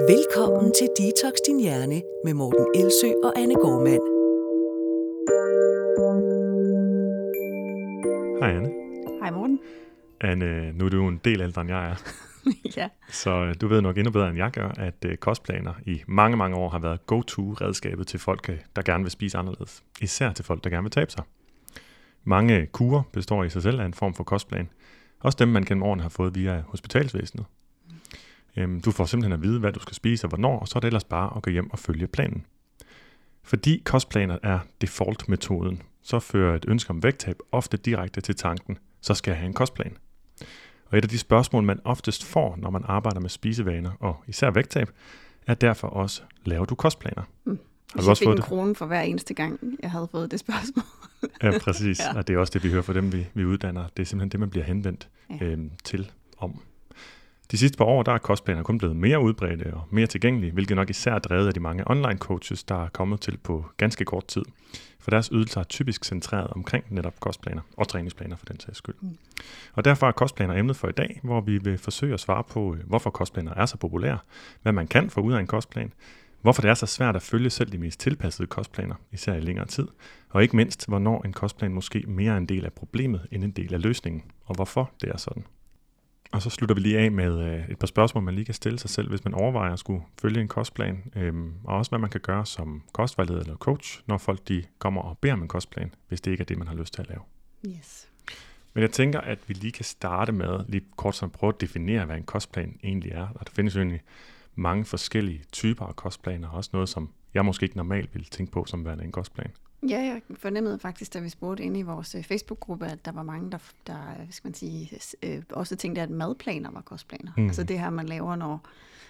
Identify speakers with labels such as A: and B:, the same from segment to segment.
A: Velkommen til Detox Din Hjerne med Morten Elsø og Anne Gormand.
B: Hej Anne.
C: Hej Morten.
B: Anne, nu er du jo en del ældre end jeg er,
C: ja.
B: så øh, du ved nok endnu bedre end jeg gør, at øh, kostplaner i mange, mange år har været go-to-redskabet til folk, øh, der gerne vil spise anderledes. Især til folk, der gerne vil tabe sig. Mange kurer består i sig selv af en form for kostplan. Også dem, man gennem årene har fået via hospitalsvæsenet. Øhm, du får simpelthen at vide, hvad du skal spise og hvornår, og så er det ellers bare at gå hjem og følge planen. Fordi kostplaner er default-metoden, så fører et ønske om vægttab ofte direkte til tanken, så skal jeg have en kostplan. Og et af de spørgsmål, man oftest får, når man arbejder med spisevaner, og især vægttab, er derfor også, laver du kostplaner?
C: Mm. Har du også fået en det? krone for hver eneste gang, jeg havde fået det spørgsmål.
B: ja, præcis. ja. Og det er også det, vi hører fra dem, vi, vi uddanner. Det er simpelthen det, man bliver henvendt ja. øhm, til om. De sidste par år, der er kostplaner kun blevet mere udbredte og mere tilgængelige, hvilket nok især er drevet af de mange online coaches, der er kommet til på ganske kort tid. For deres ydelser er typisk centreret omkring netop kostplaner og træningsplaner for den sags skyld. Mm. Og derfor er kostplaner emnet for i dag, hvor vi vil forsøge at svare på, øh, hvorfor kostplaner er så populære, hvad man kan få ud af en kostplan, hvorfor det er så svært at følge selv de mest tilpassede kostplaner, især i længere tid, og ikke mindst, hvornår en kostplan måske mere er en del af problemet end en del af løsningen, og hvorfor det er sådan. Og så slutter vi lige af med øh, et par spørgsmål, man lige kan stille sig selv, hvis man overvejer at skulle følge en kostplan. Øhm, og også hvad man kan gøre som kostvejleder eller coach, når folk de kommer og beder om en kostplan, hvis det ikke er det, man har lyst til at lave.
C: Yes.
B: Men jeg tænker, at vi lige kan starte med lige kort sådan prøve at definere, hvad en kostplan egentlig er. Og der findes jo egentlig mange forskellige typer af kostplaner, også noget, som jeg måske ikke normalt ville tænke på som værende en kostplan.
C: Ja, jeg fornemmede faktisk, da vi spurgte ind i vores øh, Facebook-gruppe, at der var mange, der, der skal man sige, øh, også tænkte, at madplaner var kostplaner. Mm. Altså det her, man laver, når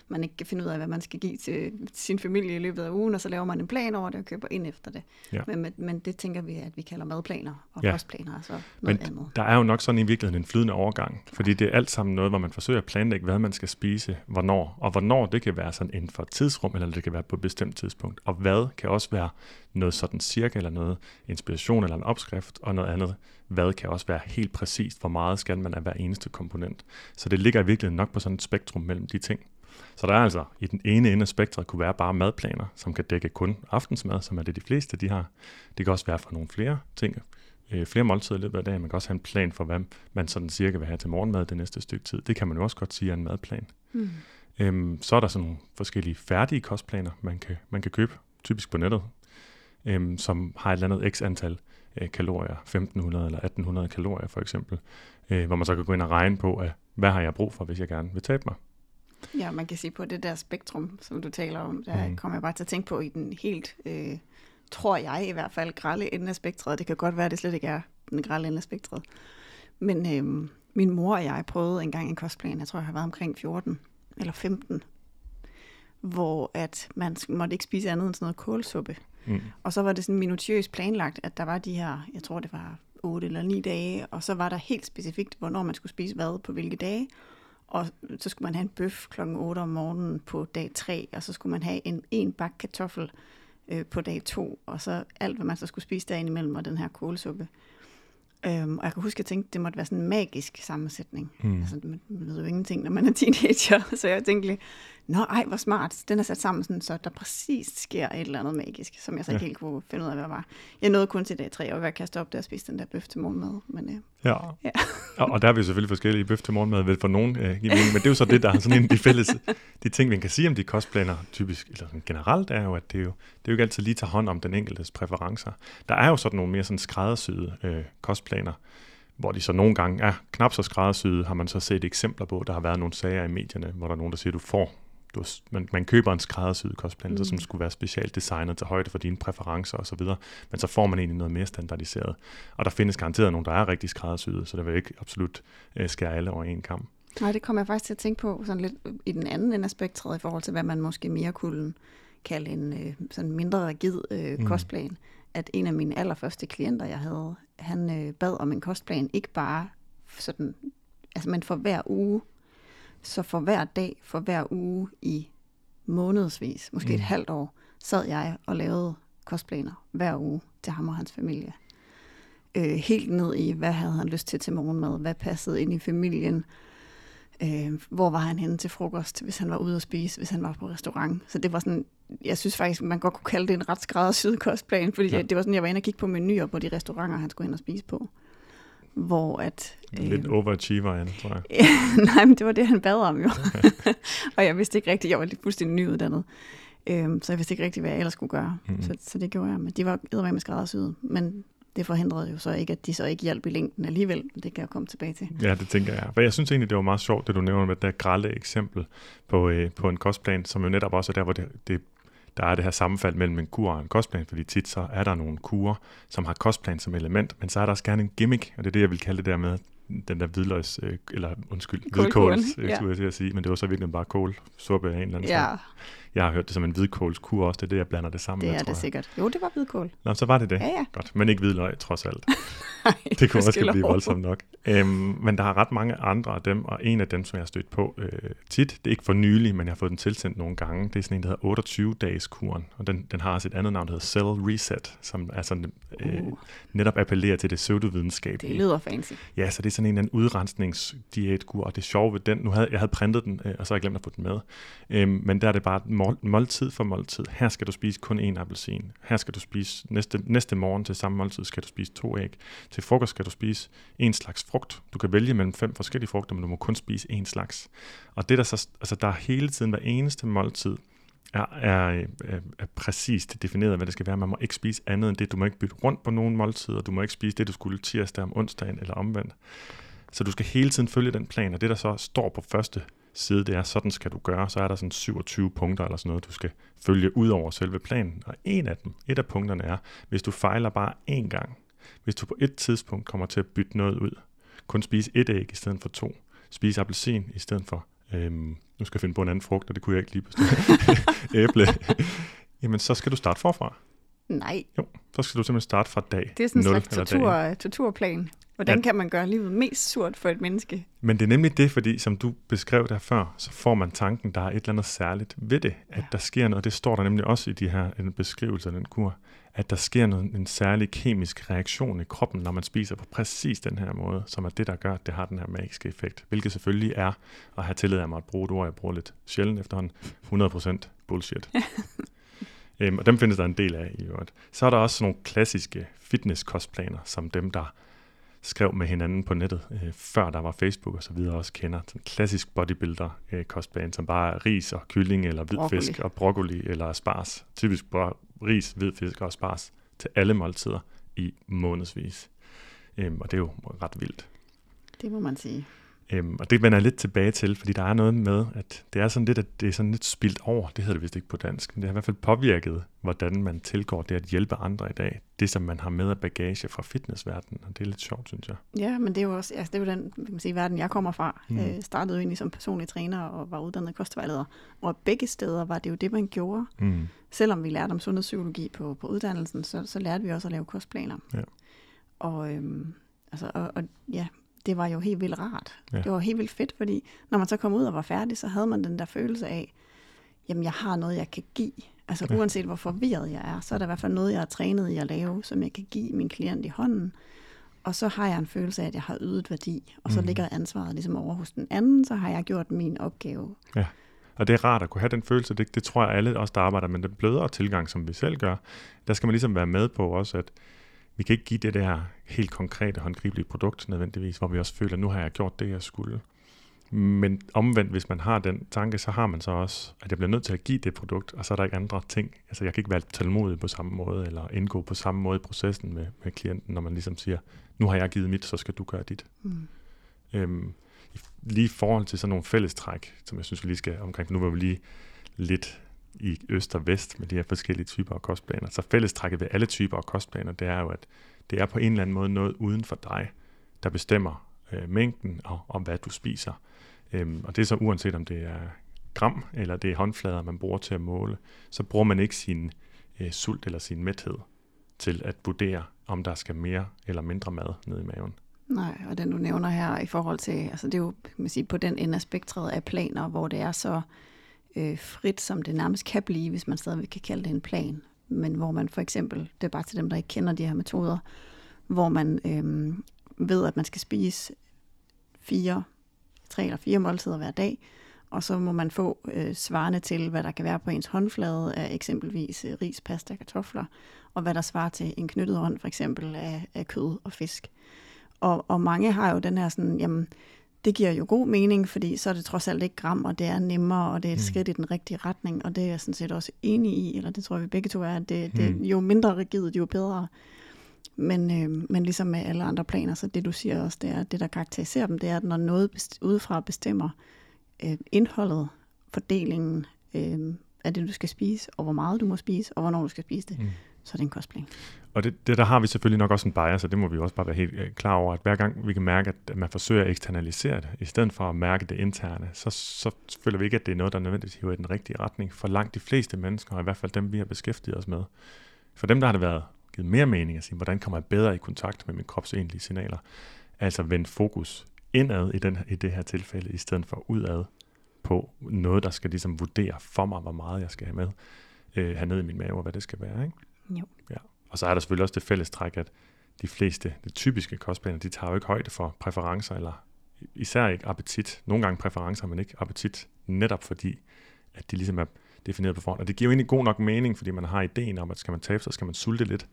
C: man ikke kan finde ud af, hvad man skal give til sin familie i løbet af ugen, og så laver man en plan over det og køber ind efter det. Ja. Men, men, men det tænker vi, at vi kalder madplaner og ja. kostplaner, altså noget men andet.
B: der er jo nok sådan i virkeligheden en flydende overgang, fordi det er alt sammen noget, hvor man forsøger at planlægge, hvad man skal spise, hvornår, og hvornår det kan være sådan inden for et tidsrum, eller det kan være på et bestemt tidspunkt, og hvad kan også være noget sådan cirka, eller noget inspiration eller en opskrift, og noget andet, hvad kan også være helt præcist, hvor meget skal man af hver eneste komponent. Så det ligger i virkeligheden nok på sådan et spektrum mellem de ting. Så der er altså i den ene ende af spektret kunne være bare madplaner, som kan dække kun aftensmad, som er det de fleste de har. Det kan også være for nogle flere ting, øh, flere måltider i løbet af dagen. Man kan også have en plan for, hvad man sådan cirka vil have til morgenmad det næste stykke tid. Det kan man jo også godt sige er en madplan. Mm. Øhm, så er der sådan nogle forskellige færdige kostplaner, man kan, man kan købe, typisk på nettet, øhm, som har et eller andet x antal øh, kalorier, 1500 eller 1800 kalorier for eksempel, øh, hvor man så kan gå ind og regne på, at, hvad har jeg brug for, hvis jeg gerne vil tabe mig.
C: Ja, man kan sige på det der spektrum, som du taler om, der mm. kommer jeg bare til at tænke på i den helt, øh, tror jeg i hvert fald, grælde ende af spektret. Det kan godt være, at det slet ikke er den grælde ende af spektret. Men øh, min mor og jeg prøvede engang en kostplan, jeg tror, jeg har været omkring 14 eller 15, hvor at man måtte ikke spise andet end sådan noget kålsuppe. Mm. Og så var det sådan minutiøst planlagt, at der var de her, jeg tror det var 8 eller 9 dage, og så var der helt specifikt, hvornår man skulle spise hvad på hvilke dage. Og så skulle man have en bøf klokken 8 om morgenen på dag 3, og så skulle man have en, en bakke kartoffel øh, på dag 2, og så alt, hvad man så skulle spise dagen imellem, og den her kålsuppe. Øhm, og jeg kan huske, at jeg tænkte, at det måtte være sådan en magisk sammensætning. Mm. Altså, man ved jo ingenting, når man er teenager, så jeg tænkte lige, nå ej, hvor smart. Den er sat sammen, sådan, så der præcis sker et eller andet magisk, som jeg så ikke ja. helt kunne finde ud af, hvad var. Jeg nåede kun til dag tre, og jeg kaste op der og spise den der bøf til morgenmad. Men, øh,
B: ja. ja. og, og der er vi selvfølgelig forskellige bøf til morgenmad, vel for nogen øh, men det er jo så det, der er sådan en de fælles, de ting, vi kan sige om de kostplaner, typisk, eller sådan generelt, er jo, at det er jo, det er jo ikke altid lige tager hånd om den enkeltes præferencer. Der er jo sådan nogle mere sådan skræddersyede øh, kostplaner, hvor de så nogle gange er knap så skræddersyede, har man så set eksempler på. Der har været nogle sager i medierne, hvor der er nogen, der siger, at du får du, man, man køber en skræddersyet kostplan, mm. som skulle være specielt designet til højde for dine præferencer osv., men så får man egentlig noget mere standardiseret. Og der findes garanteret nogen, der er rigtig skræddersyet, så det vil ikke absolut øh, skære alle over en kamp.
C: Nej, det kommer jeg faktisk til at tænke på sådan lidt i den anden ende af spektret i forhold til, hvad man måske mere kunne kalde en øh, sådan mindre rigid øh, mm. kostplan. At en af mine allerførste klienter, jeg havde, han øh, bad om en kostplan, ikke bare sådan, altså men for hver uge så for hver dag, for hver uge i månedsvis, måske mm. et halvt år, sad jeg og lavede kostplaner hver uge til ham og hans familie. Øh, helt ned i, hvad havde han lyst til til morgenmad, hvad passede ind i familien, Øh, hvor var han henne til frokost, hvis han var ude at spise, hvis han var på restaurant. Så det var sådan, jeg synes faktisk, man godt kunne kalde det en ret skræddersyet kostplan, fordi ja. det var sådan, jeg var inde og kigge på menuer på de restauranter, han skulle hen og spise på. Hvor at...
B: Lidt øh, overachiever, han, tror jeg.
C: nej, men det var det, han bad om jo. Okay. og jeg vidste ikke rigtigt, jeg var lige fuldstændig nyuddannet. Øhm, så jeg vidste ikke rigtigt, hvad jeg ellers skulle gøre. Mm-hmm. Så, så det gjorde jeg. Men de var eddermame skræddersyet. Men det forhindrede jo så ikke, at de så ikke hjalp i længden alligevel. Det kan jeg komme tilbage til.
B: Ja, det tænker jeg. For jeg synes egentlig, det var meget sjovt, det du nævner med det der grælde eksempel på, øh, på en kostplan, som jo netop også er der, hvor det, det der er det her sammenfald mellem en kur og en kostplan, fordi tit så er der nogle kurer, som har kostplan som element, men så er der også gerne en gimmick, og det er det, jeg vil kalde det der med, den der hvidløgs, øh, eller undskyld, hvidkåls, øh, ja. skulle jeg sige, men det var så virkelig bare kål, suppe af en eller anden
C: ja.
B: Jeg har hørt det som en hvidkålskur også, det er det, jeg blander det sammen
C: det
B: med,
C: er det sikkert. Jo, det var hvidkål.
B: Nå, så var det det.
C: Ja, ja.
B: Godt, men ikke hvidløg, trods alt. Ej, det kunne også blive voldsomt nok. Øhm, men der er ret mange andre af dem, og en af dem, som jeg har stødt på øh, tit, det er ikke for nylig, men jeg har fået den tilsendt nogle gange, det er sådan en, der hedder 28-dages kuren, og den, den har også et andet navn, der hedder Cell Reset, som er sådan, øh, uh. netop appellerer til det pseudovidenskab.
C: Det lyder fancy.
B: Ja, så det er sådan en anden udrensningsdiætkur, og det sjovt ved den, nu havde jeg havde printet den, øh, og så har jeg glemt at få den med, øhm, men der er det bare mål, måltid for måltid. Her skal du spise kun én appelsin. Her skal du spise næste, næste morgen til samme måltid, skal du spise to æg. Til frokost skal du spise en slags frugt. Du kan vælge mellem fem forskellige frugter, men du må kun spise en slags. Og det der så, altså der er hele tiden hver eneste måltid, er, er, er, er præcist defineret, hvad det skal være. Man må ikke spise andet end det. Du må ikke bytte rundt på nogen måltider. Du må ikke spise det, du skulle tirsdag om onsdagen eller omvendt. Så du skal hele tiden følge den plan, og det der så står på første side, det er, sådan skal du gøre. Så er der sådan 27 punkter eller sådan noget, du skal følge ud over selve planen. Og en af dem, et af punkterne er, hvis du fejler bare én gang, hvis du på et tidspunkt kommer til at bytte noget ud, kun spise et æg i stedet for to, spise appelsin i stedet for, øhm, nu skal jeg finde på en anden frugt, og det kunne jeg ikke lige bestå, æble, jamen så skal du starte forfra.
C: Nej.
B: Jo, så skal du simpelthen starte fra dag
C: Det er sådan en slags tortur, torturplan. Hvordan ja. kan man gøre livet mest surt for et menneske?
B: Men det er nemlig det, fordi som du beskrev der før, så får man tanken, der er et eller andet særligt ved det, at ja. der sker noget. Det står der nemlig også i de her en beskrivelse af den kur, at der sker noget, en særlig kemisk reaktion i kroppen, når man spiser på præcis den her måde, som er det, der gør, at det har den her magiske effekt. Hvilket selvfølgelig er, og her tillader mig at bruge et ord, jeg bruger lidt sjældent efterhånden, 100% bullshit. øhm, og dem findes der en del af i øvrigt. Så er der også nogle klassiske fitness-kostplaner, som dem, der skrev med hinanden på nettet, øh, før der var Facebook og så videre, også kender. Sådan klassisk bodybuilder øh, kostplan, som bare er ris og kylling, eller hvid broccoli. fisk og broccoli, eller spars. Typisk bare ris, hvid fisk og spars til alle måltider i månedsvis. Øhm, og det er jo ret vildt.
C: Det må man sige.
B: Øhm, og det vender jeg lidt tilbage til, fordi der er noget med, at det er sådan lidt, at det er sådan lidt spildt over. Det hedder det vist ikke på dansk, men det har i hvert fald påvirket, hvordan man tilgår det at hjælpe andre i dag. Det, som man har med af bagage fra fitnessverdenen, og det er lidt sjovt, synes jeg.
C: Ja, men det er jo også altså, det er jo den kan man sige, verden, jeg kommer fra. Mm. Øh, startede jo egentlig som personlig træner og var uddannet kostvejleder. Og begge steder var det jo det, man gjorde. Mm. Selvom vi lærte om sundhedspsykologi på, på uddannelsen, så, så lærte vi også at lave kostplaner. Ja. Og, øhm, altså, og, og ja, det var jo helt vildt rart. Ja. Det var helt vildt fedt, fordi når man så kom ud og var færdig, så havde man den der følelse af, jamen jeg har noget, jeg kan give. Altså ja. uanset hvor forvirret jeg er, så er der i hvert fald noget, jeg har trænet i at lave, som jeg kan give min klient i hånden. Og så har jeg en følelse af, at jeg har ydet værdi, og så mm. ligger ansvaret ligesom over hos den anden, så har jeg gjort min opgave.
B: Ja, og det er rart at kunne have den følelse. Det, det tror jeg alle os, der arbejder med den blødere tilgang, som vi selv gør, der skal man ligesom være med på også, at vi kan ikke give det der helt konkrete, håndgribelige produkt nødvendigvis, hvor vi også føler, at nu har jeg gjort det, jeg skulle. Men omvendt, hvis man har den tanke, så har man så også, at jeg bliver nødt til at give det produkt, og så er der ikke andre ting. Altså jeg kan ikke være tålmodig på samme måde, eller indgå på samme måde i processen med, med klienten, når man ligesom siger, nu har jeg givet mit, så skal du gøre dit. Mm. Øhm, lige i forhold til sådan nogle fællestræk, som jeg synes, vi lige skal omkring, nu var vi lige lidt i øst og vest med de her forskellige typer af kostplaner. Så fællestrækket ved alle typer af kostplaner, det er jo, at det er på en eller anden måde noget uden for dig, der bestemmer øh, mængden og, og hvad du spiser. Øhm, og det er så uanset om det er gram eller det er håndflader, man bruger til at måle, så bruger man ikke sin øh, sult eller sin mæthed til at vurdere, om der skal mere eller mindre mad ned i maven.
C: Nej, og den du nævner her i forhold til, altså det er jo kan man sige, på den ende af spektret af planer, hvor det er så øh, frit, som det nærmest kan blive, hvis man stadigvæk kan kalde det en plan. Men hvor man for eksempel, det er bare til dem, der ikke kender de her metoder, hvor man øh, ved, at man skal spise fire tre eller fire måltider hver dag, og så må man få øh, svarende til, hvad der kan være på ens håndflade af eksempelvis øh, ris, pasta, kartofler, og hvad der svarer til en knyttet hånd for eksempel af, af kød og fisk. Og, og mange har jo den her sådan, jamen, det giver jo god mening, fordi så er det trods alt ikke gram, og det er nemmere, og det er et mm. skridt i den rigtige retning, og det er jeg sådan set også enig i, eller det tror jeg, vi begge to er, at det, det, mm. jo mindre rigidt, jo bedre. Men, øh, men ligesom med alle andre planer, så det du siger også, det er, det der karakteriserer dem, det er, at når noget best, udefra bestemmer øh, indholdet, fordelingen øh, af det, du skal spise, og hvor meget du må spise, og hvornår du skal spise det, mm. så er det en kostplan.
B: Og det, det, der har vi selvfølgelig nok også en bias, og det må vi også bare være helt øh, klar over, at hver gang vi kan mærke, at man forsøger at eksternalisere det, i stedet for at mærke det interne, så, så føler vi ikke, at det er noget, der nødvendigvis hiver i den rigtige retning for langt de fleste mennesker, og i hvert fald dem, vi har beskæftiget os med. For dem, der har det været givet mere mening at sige, hvordan kommer jeg bedre i kontakt med min krops egentlige signaler. Altså vende fokus indad i, den, i det her tilfælde, i stedet for udad på noget, der skal ligesom vurdere for mig, hvor meget jeg skal have med øh, hernede i min mave, og hvad det skal være. Ikke?
C: Jo.
B: Ja. Og så er der selvfølgelig også det fælles træk, at de fleste, de typiske kostplaner, de tager jo ikke højde for præferencer, eller især ikke appetit. Nogle gange præferencer, men ikke appetit, netop fordi, at de ligesom er defineret på forhånd. Og det giver jo egentlig god nok mening, fordi man har ideen om, at skal man tabe, så skal man sulte lidt,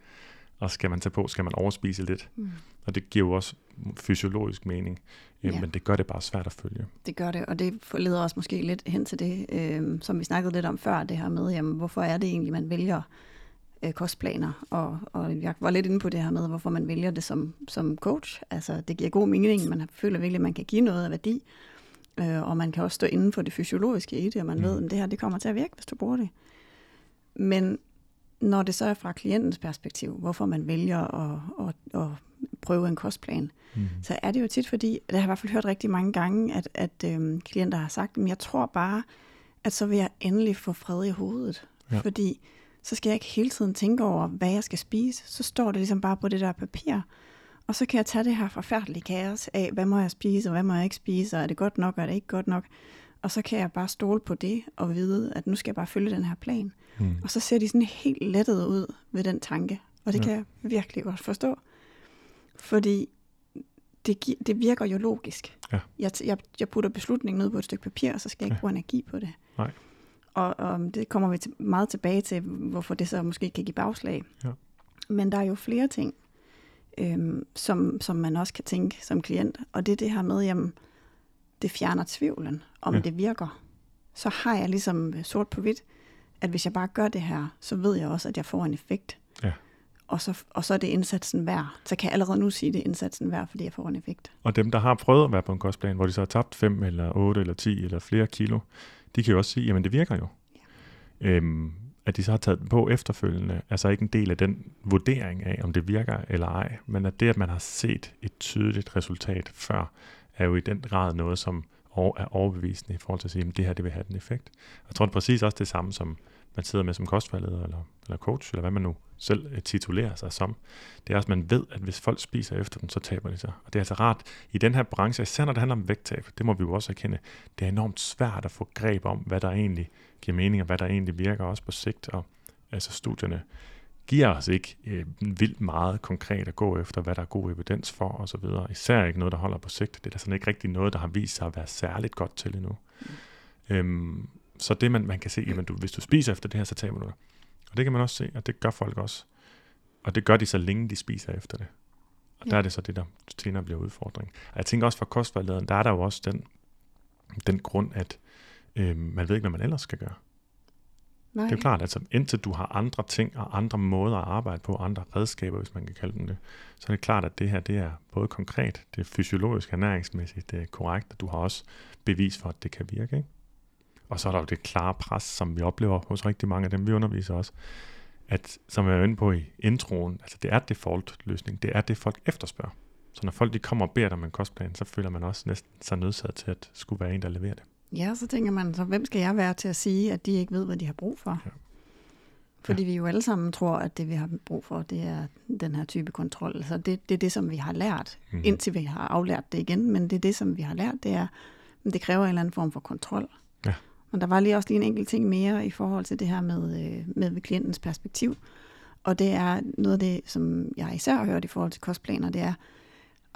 B: og skal man tage på, skal man overspise lidt. Mm. Og det giver jo også fysiologisk mening, øh, ja. men det gør det bare svært at følge.
C: Det gør det, og det leder os måske lidt hen til det, øh, som vi snakkede lidt om før, det her med, jamen, hvorfor er det egentlig, man vælger øh, kostplaner, og, og jeg var lidt inde på det her med, hvorfor man vælger det som, som coach. Altså, det giver god mening, man føler virkelig, at man kan give noget af værdi, øh, og man kan også stå inden for det fysiologiske i det, og man mm. ved, at det her det kommer til at virke, hvis du bruger det. Men når det så er fra klientens perspektiv, hvorfor man vælger at, at, at prøve en kostplan, mm. så er det jo tit fordi, det har jeg i hvert fald hørt rigtig mange gange, at, at øhm, klienter har sagt, at jeg tror bare, at så vil jeg endelig få fred i hovedet. Ja. Fordi så skal jeg ikke hele tiden tænke over, hvad jeg skal spise. Så står det ligesom bare på det der papir. Og så kan jeg tage det her forfærdelige kaos af, hvad må jeg spise, og hvad må jeg ikke spise, og er det godt nok, og er det ikke godt nok. Og så kan jeg bare stole på det, og vide, at nu skal jeg bare følge den her plan. Mm. Og så ser de sådan helt lettet ud ved den tanke. Og det ja. kan jeg virkelig godt forstå. Fordi det, det virker jo logisk. Ja. Jeg, jeg, jeg putter beslutningen ned på et stykke papir, og så skal jeg ikke ja. bruge energi på det.
B: Nej.
C: Og, og det kommer vi til, meget tilbage til, hvorfor det så måske kan give bagslag.
B: Ja.
C: Men der er jo flere ting, øhm, som, som man også kan tænke som klient. Og det er det her med, jamen, det fjerner tvivlen, om ja. det virker. Så har jeg ligesom sort på hvidt, at hvis jeg bare gør det her, så ved jeg også, at jeg får en effekt.
B: Ja.
C: Og så, og så er det indsatsen værd. Så kan jeg allerede nu sige, at det er indsatsen værd, fordi jeg får en effekt.
B: Og dem, der har prøvet at være på en kostplan, hvor de så har tabt 5 eller 8 eller 10 eller flere kilo, de kan jo også sige, jamen det virker jo. Ja. Øhm, at de så har taget den på efterfølgende, er så ikke en del af den vurdering af, om det virker eller ej, men at det, at man har set et tydeligt resultat før, er jo i den grad noget, som er overbevisende i forhold til at sige, at det her det vil have den effekt. Jeg tror, det er præcis også det samme, som man sidder med som kostvejleder eller, eller coach, eller hvad man nu selv øh, titulerer sig som. Det er også, at man ved, at hvis folk spiser efter den, så taber de sig. Og det er altså rart i den her branche, især når det handler om vægttab, det må vi jo også erkende, det er enormt svært at få greb om, hvad der egentlig giver mening, og hvad der egentlig virker også på sigt. Og altså studierne giver os ikke øh, vildt meget konkret at gå efter, hvad der er god evidens for osv. Især ikke noget, der holder på sigt. Det er da sådan ikke rigtig noget, der har vist sig at være særligt godt til endnu. Mm. Øhm, så det man, man kan se, jamen du, hvis du spiser efter det her, så taber du det. Og det kan man også se, og det gør folk også. Og det gør de så længe, de spiser efter det. Og ja. der er det så det, der senere bliver udfordring. Og jeg tænker også for kostvejlederen, der er der jo også den, den grund, at øh, man ved ikke, hvad man ellers skal gøre. Nej. Det er jo klart, at altså, indtil du har andre ting og andre måder at arbejde på, andre redskaber, hvis man kan kalde dem det, så er det klart, at det her det er både konkret, det er fysiologisk, ernæringsmæssigt, det er korrekt, og du har også bevis for, at det kan virke. Ikke? Og så er der jo det klare pres, som vi oplever hos rigtig mange af dem, vi underviser også, at, som jeg er inde på i introen, altså det er default-løsning, det er det, folk efterspørger. Så når folk de kommer og beder dig om en kostplan, så føler man også næsten sig nødsaget til at skulle være en, der leverer det.
C: Ja, så tænker man, så hvem skal jeg være til at sige, at de ikke ved, hvad de har brug for? Ja. Fordi ja. vi jo alle sammen tror, at det vi har brug for, det er den her type kontrol. Altså det, det er det, som vi har lært, mm-hmm. indtil vi har aflært det igen. Men det er det, som vi har lært, det er, det kræver en eller anden form for kontrol. Og der var lige også lige en enkelt ting mere i forhold til det her med, øh, med klientens perspektiv. Og det er noget af det, som jeg især har hørt i forhold til kostplaner, det er,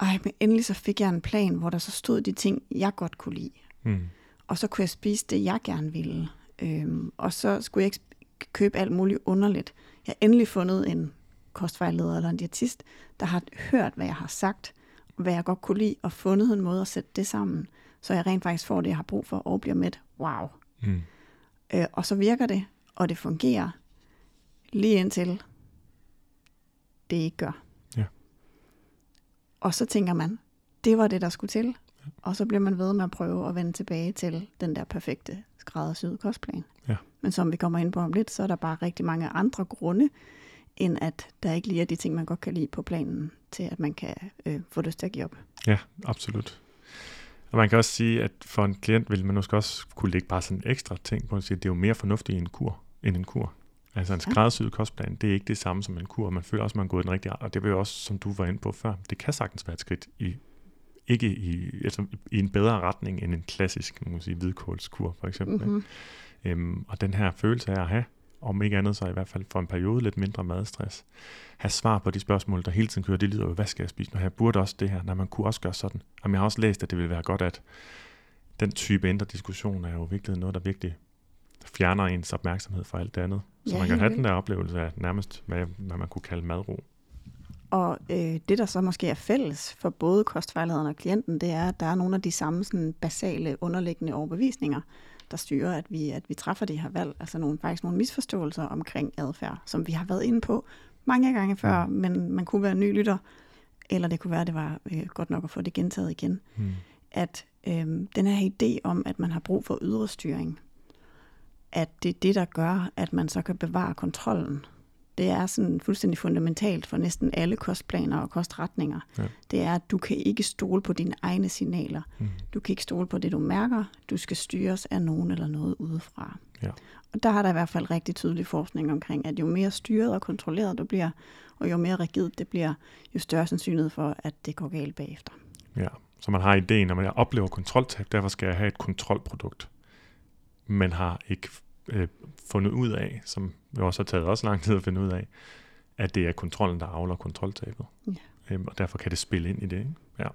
C: ej, men endelig så fik jeg en plan, hvor der så stod de ting, jeg godt kunne lide.
B: Mm.
C: Og så kunne jeg spise det, jeg gerne ville. Øhm, og så skulle jeg ikke købe alt muligt underligt. Jeg har endelig fundet en kostvejleder eller en diætist, der har hørt, hvad jeg har sagt, hvad jeg godt kunne lide, og fundet en måde at sætte det sammen, så jeg rent faktisk får det, jeg har brug for, og bliver med. Wow.
B: Mm.
C: Øh, og så virker det, og det fungerer, lige indtil det ikke gør.
B: Ja.
C: Og så tænker man, det var det, der skulle til. Og så bliver man ved med at prøve at vende tilbage til den der perfekte skræddersyede kostplan.
B: Ja.
C: Men som vi kommer ind på om lidt, så er der bare rigtig mange andre grunde, end at der ikke lige er de ting, man godt kan lide på planen, til at man kan øh, få lyst til at give op.
B: Ja, absolut. Og man kan også sige, at for en klient vil man måske også kunne lægge bare sådan en ekstra ting på at sige, at det er jo mere fornuftigt en kur, end en kur. Altså en skræddersyet kostplan, det er ikke det samme som en kur. Man føler også, at man er gået den rigtige Og det vil jo også, som du var inde på før, det kan sagtens være et skridt i ikke i, altså, i en bedre retning end en klassisk man kan sige, hvidkålskur, for eksempel. Mm-hmm. Øhm, og den her følelse af at have, om ikke andet så i hvert fald for en periode, lidt mindre madstress. Have svar på de spørgsmål, der hele tiden kører, det lyder jo, hvad skal jeg spise nu? Jeg burde også det her, når man kunne også gøre sådan. Og jeg har også læst, at det ville være godt, at den type indre diskussion er jo virkelig noget, der virkelig fjerner ens opmærksomhed fra alt det andet. Så ja, man kan have den der oplevelse af nærmest, hvad, hvad man kunne kalde madro.
C: Og øh, det, der så måske er fælles for både kostvejlederen og klienten, det er, at der er nogle af de samme sådan, basale underliggende overbevisninger, der styrer, at vi, at vi træffer de her valg. Altså nogle, faktisk nogle misforståelser omkring adfærd, som vi har været inde på mange gange før, men man kunne være ny lytter, eller det kunne være, at det var øh, godt nok at få det gentaget igen. Hmm. At øh, den her idé om, at man har brug for ydre styring, at det er det, der gør, at man så kan bevare kontrollen det er sådan fuldstændig fundamentalt for næsten alle kostplaner og kostretninger. Ja. Det er, at du kan ikke stole på dine egne signaler. Mm. Du kan ikke stole på det, du mærker. Du skal styres af nogen eller noget udefra.
B: Ja.
C: Og der har der i hvert fald rigtig tydelig forskning omkring, at jo mere styret og kontrolleret du bliver, og jo mere rigidt det bliver, jo større sandsynlighed for, at det går galt bagefter.
B: Ja, så man har ideen at jeg oplever kontroltab, derfor skal jeg have et kontrolprodukt. Men har ikke øh, fundet ud af, som vi også har taget også lang tid at finde ud af, at det er kontrollen, der afler kontroltabet. Ja. Øhm, og derfor kan det spille ind i det. Ikke? Ja.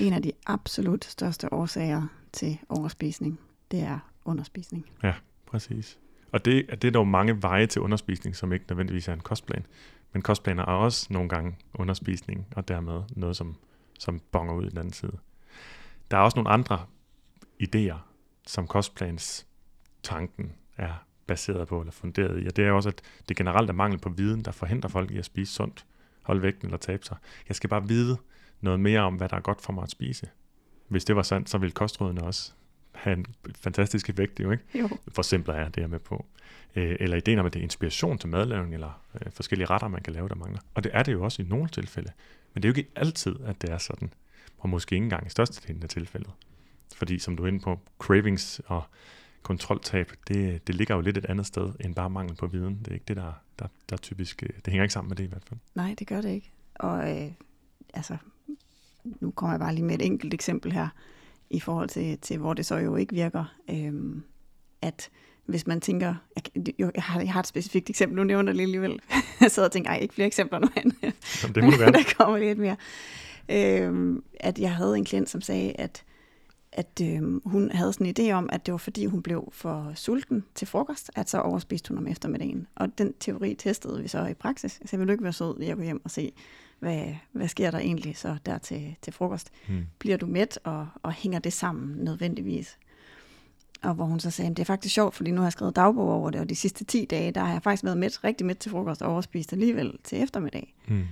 C: En af de absolut største årsager til overspisning, det er underspisning.
B: Ja, præcis. Og det, det er dog mange veje til underspisning, som ikke nødvendigvis er en kostplan. Men kostplaner er også nogle gange underspisning, og dermed noget, som, som bonger ud i den anden side. Der er også nogle andre idéer, som kostplans tanken er baseret på eller funderet i. Og det er også, at det generelt er mangel på viden, der forhindrer folk i at spise sundt, holde vægten eller tabe sig. Jeg skal bare vide noget mere om, hvad der er godt for mig at spise. Hvis det var sandt, så ville kostrådene også have en fantastisk effekt, jo ikke?
C: Jo.
B: For simpler er det, jeg med på. Øh, eller ideen om, at det er inspiration til madlavning, eller øh, forskellige retter, man kan lave, der mangler. Og det er det jo også i nogle tilfælde. Men det er jo ikke altid, at det er sådan. Og måske ikke engang i størstedelen af tilfældet. Fordi som du er inde på, cravings og kontroltab, det, det ligger jo lidt et andet sted end bare mangel på viden. Det er ikke det, der, der, der typisk, øh, det hænger ikke sammen med det i hvert fald.
C: Nej, det gør det ikke. Og øh, altså, nu kommer jeg bare lige med et enkelt eksempel her, i forhold til, til hvor det så jo ikke virker. Øh, at hvis man tænker, jeg, jo, jeg, har, jeg har et specifikt eksempel, nu nævner det alligevel. jeg sad og tænkte, ej, ikke flere eksempler nu hen.
B: Jamen, det må du gerne.
C: der kommer lidt mere. Øh, at jeg havde en klient, som sagde, at at øh, hun havde sådan en idé om, at det var fordi, hun blev for sulten til frokost, at så overspiste hun om eftermiddagen. Og den teori testede vi så i praksis. Så jeg ville ikke være sød ved at gå hjem og se, hvad, hvad sker der egentlig så der til, til frokost? Hmm. Bliver du mæt, og, og hænger det sammen nødvendigvis? Og hvor hun så sagde, at det er faktisk sjovt, fordi nu har jeg skrevet dagbog over det, og de sidste 10 dage, der har jeg faktisk været mæt, rigtig mæt til frokost, og overspist alligevel til eftermiddag. Hmm.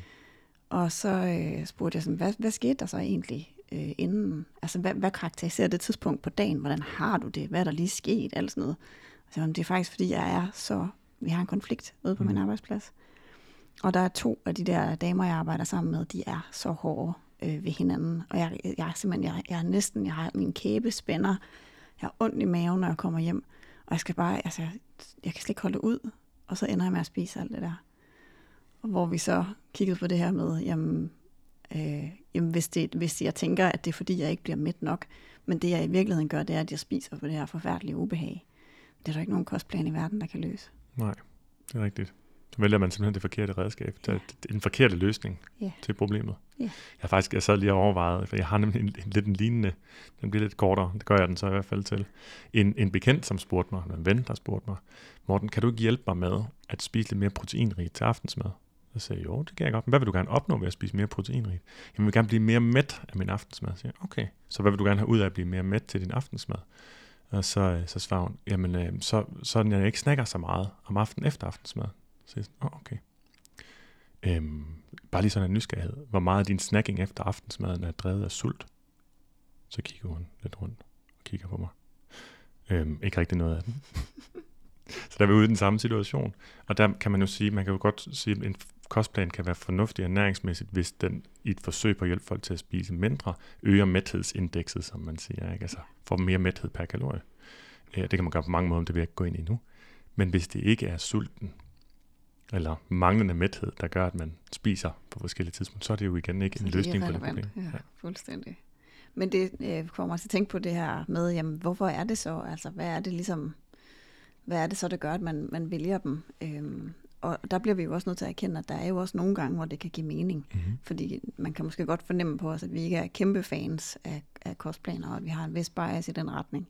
C: Og så øh, spurgte jeg sådan, hvad, hvad skete der så egentlig øh, inden? Altså, hvad, hvad karakteriserer det tidspunkt på dagen? Hvordan har du det? Hvad er der lige sket? Alt sådan noget. Altså, det er faktisk, fordi jeg er så... Vi har en konflikt ude på mm. min arbejdsplads. Og der er to af de der damer, jeg arbejder sammen med, de er så hårde øh, ved hinanden. Og jeg, jeg er simpelthen, jeg, jeg er næsten, jeg har min kæbe spænder. Jeg har ondt i maven, når jeg kommer hjem. Og jeg skal bare, altså, jeg kan slet ikke holde det ud. Og så ender jeg med at spise alt det der. Og hvor vi så kiggede på det her med, jamen, øh, jamen hvis, det, hvis jeg tænker, at det er fordi, jeg ikke bliver mæt nok, men det jeg i virkeligheden gør, det er, at jeg spiser på det her forfærdelige ubehag. Det er der ikke nogen kostplan i verden, der kan løse.
B: Nej, det er rigtigt. Så vælger man simpelthen det forkerte redskab, ja. en forkerte løsning ja. til problemet. Ja. Jeg faktisk, jeg sad lige og overvejede, for jeg har nemlig en, en, lidt en lignende, den bliver lidt kortere, det gør jeg den så i hvert fald til. En, en bekendt, som spurgte mig, en ven, der spurgte mig, Morten, kan du ikke hjælpe mig med at spise lidt mere proteinrigt til aftensmad? Så sagde jeg, jo, det kan jeg godt. Men hvad vil du gerne opnå ved at spise mere proteinrigt? Jeg vil gerne blive mere mæt af min aftensmad. Så jeg, okay, så hvad vil du gerne have ud af at blive mere mæt til din aftensmad? Og så, øh, så svarer hun, jamen, øh, så, sådan jeg ikke snakker så meget om aftenen efter aftensmad. Så jeg oh, okay. Øhm, bare lige sådan en nysgerrighed. Hvor meget af din snacking efter aftensmaden er drevet af sult? Så kigger hun lidt rundt og kigger på mig. Øhm, ikke rigtig noget af den. så der er vi ude i den samme situation. Og der kan man jo sige, man kan jo godt sige, en kostplan kan være fornuftig ernæringsmæssigt, hvis den i et forsøg på at hjælpe folk til at spise mindre, øger mæthedsindekset, som man siger. Ikke? Altså får mere mæthed per kalorie. Det kan man gøre på mange måder, det vil jeg ikke gå ind i nu. Men hvis det ikke er sulten, eller manglende mæthed, der gør, at man spiser på forskellige tidspunkter, så er det jo igen ikke så en løsning på det problem.
C: Ja, ja, fuldstændig. Men det øh, kommer til at tænke på det her med, jamen, hvorfor er det så? Altså, hvad er det ligesom, hvad er det så, der gør, at man, man vælger dem? Øhm, og der bliver vi jo også nødt til at erkende, at der er jo også nogle gange, hvor det kan give mening. Mm-hmm. Fordi man kan måske godt fornemme på os, at vi ikke er kæmpe fans af, af kostplaner, og at vi har en vis bias i den retning.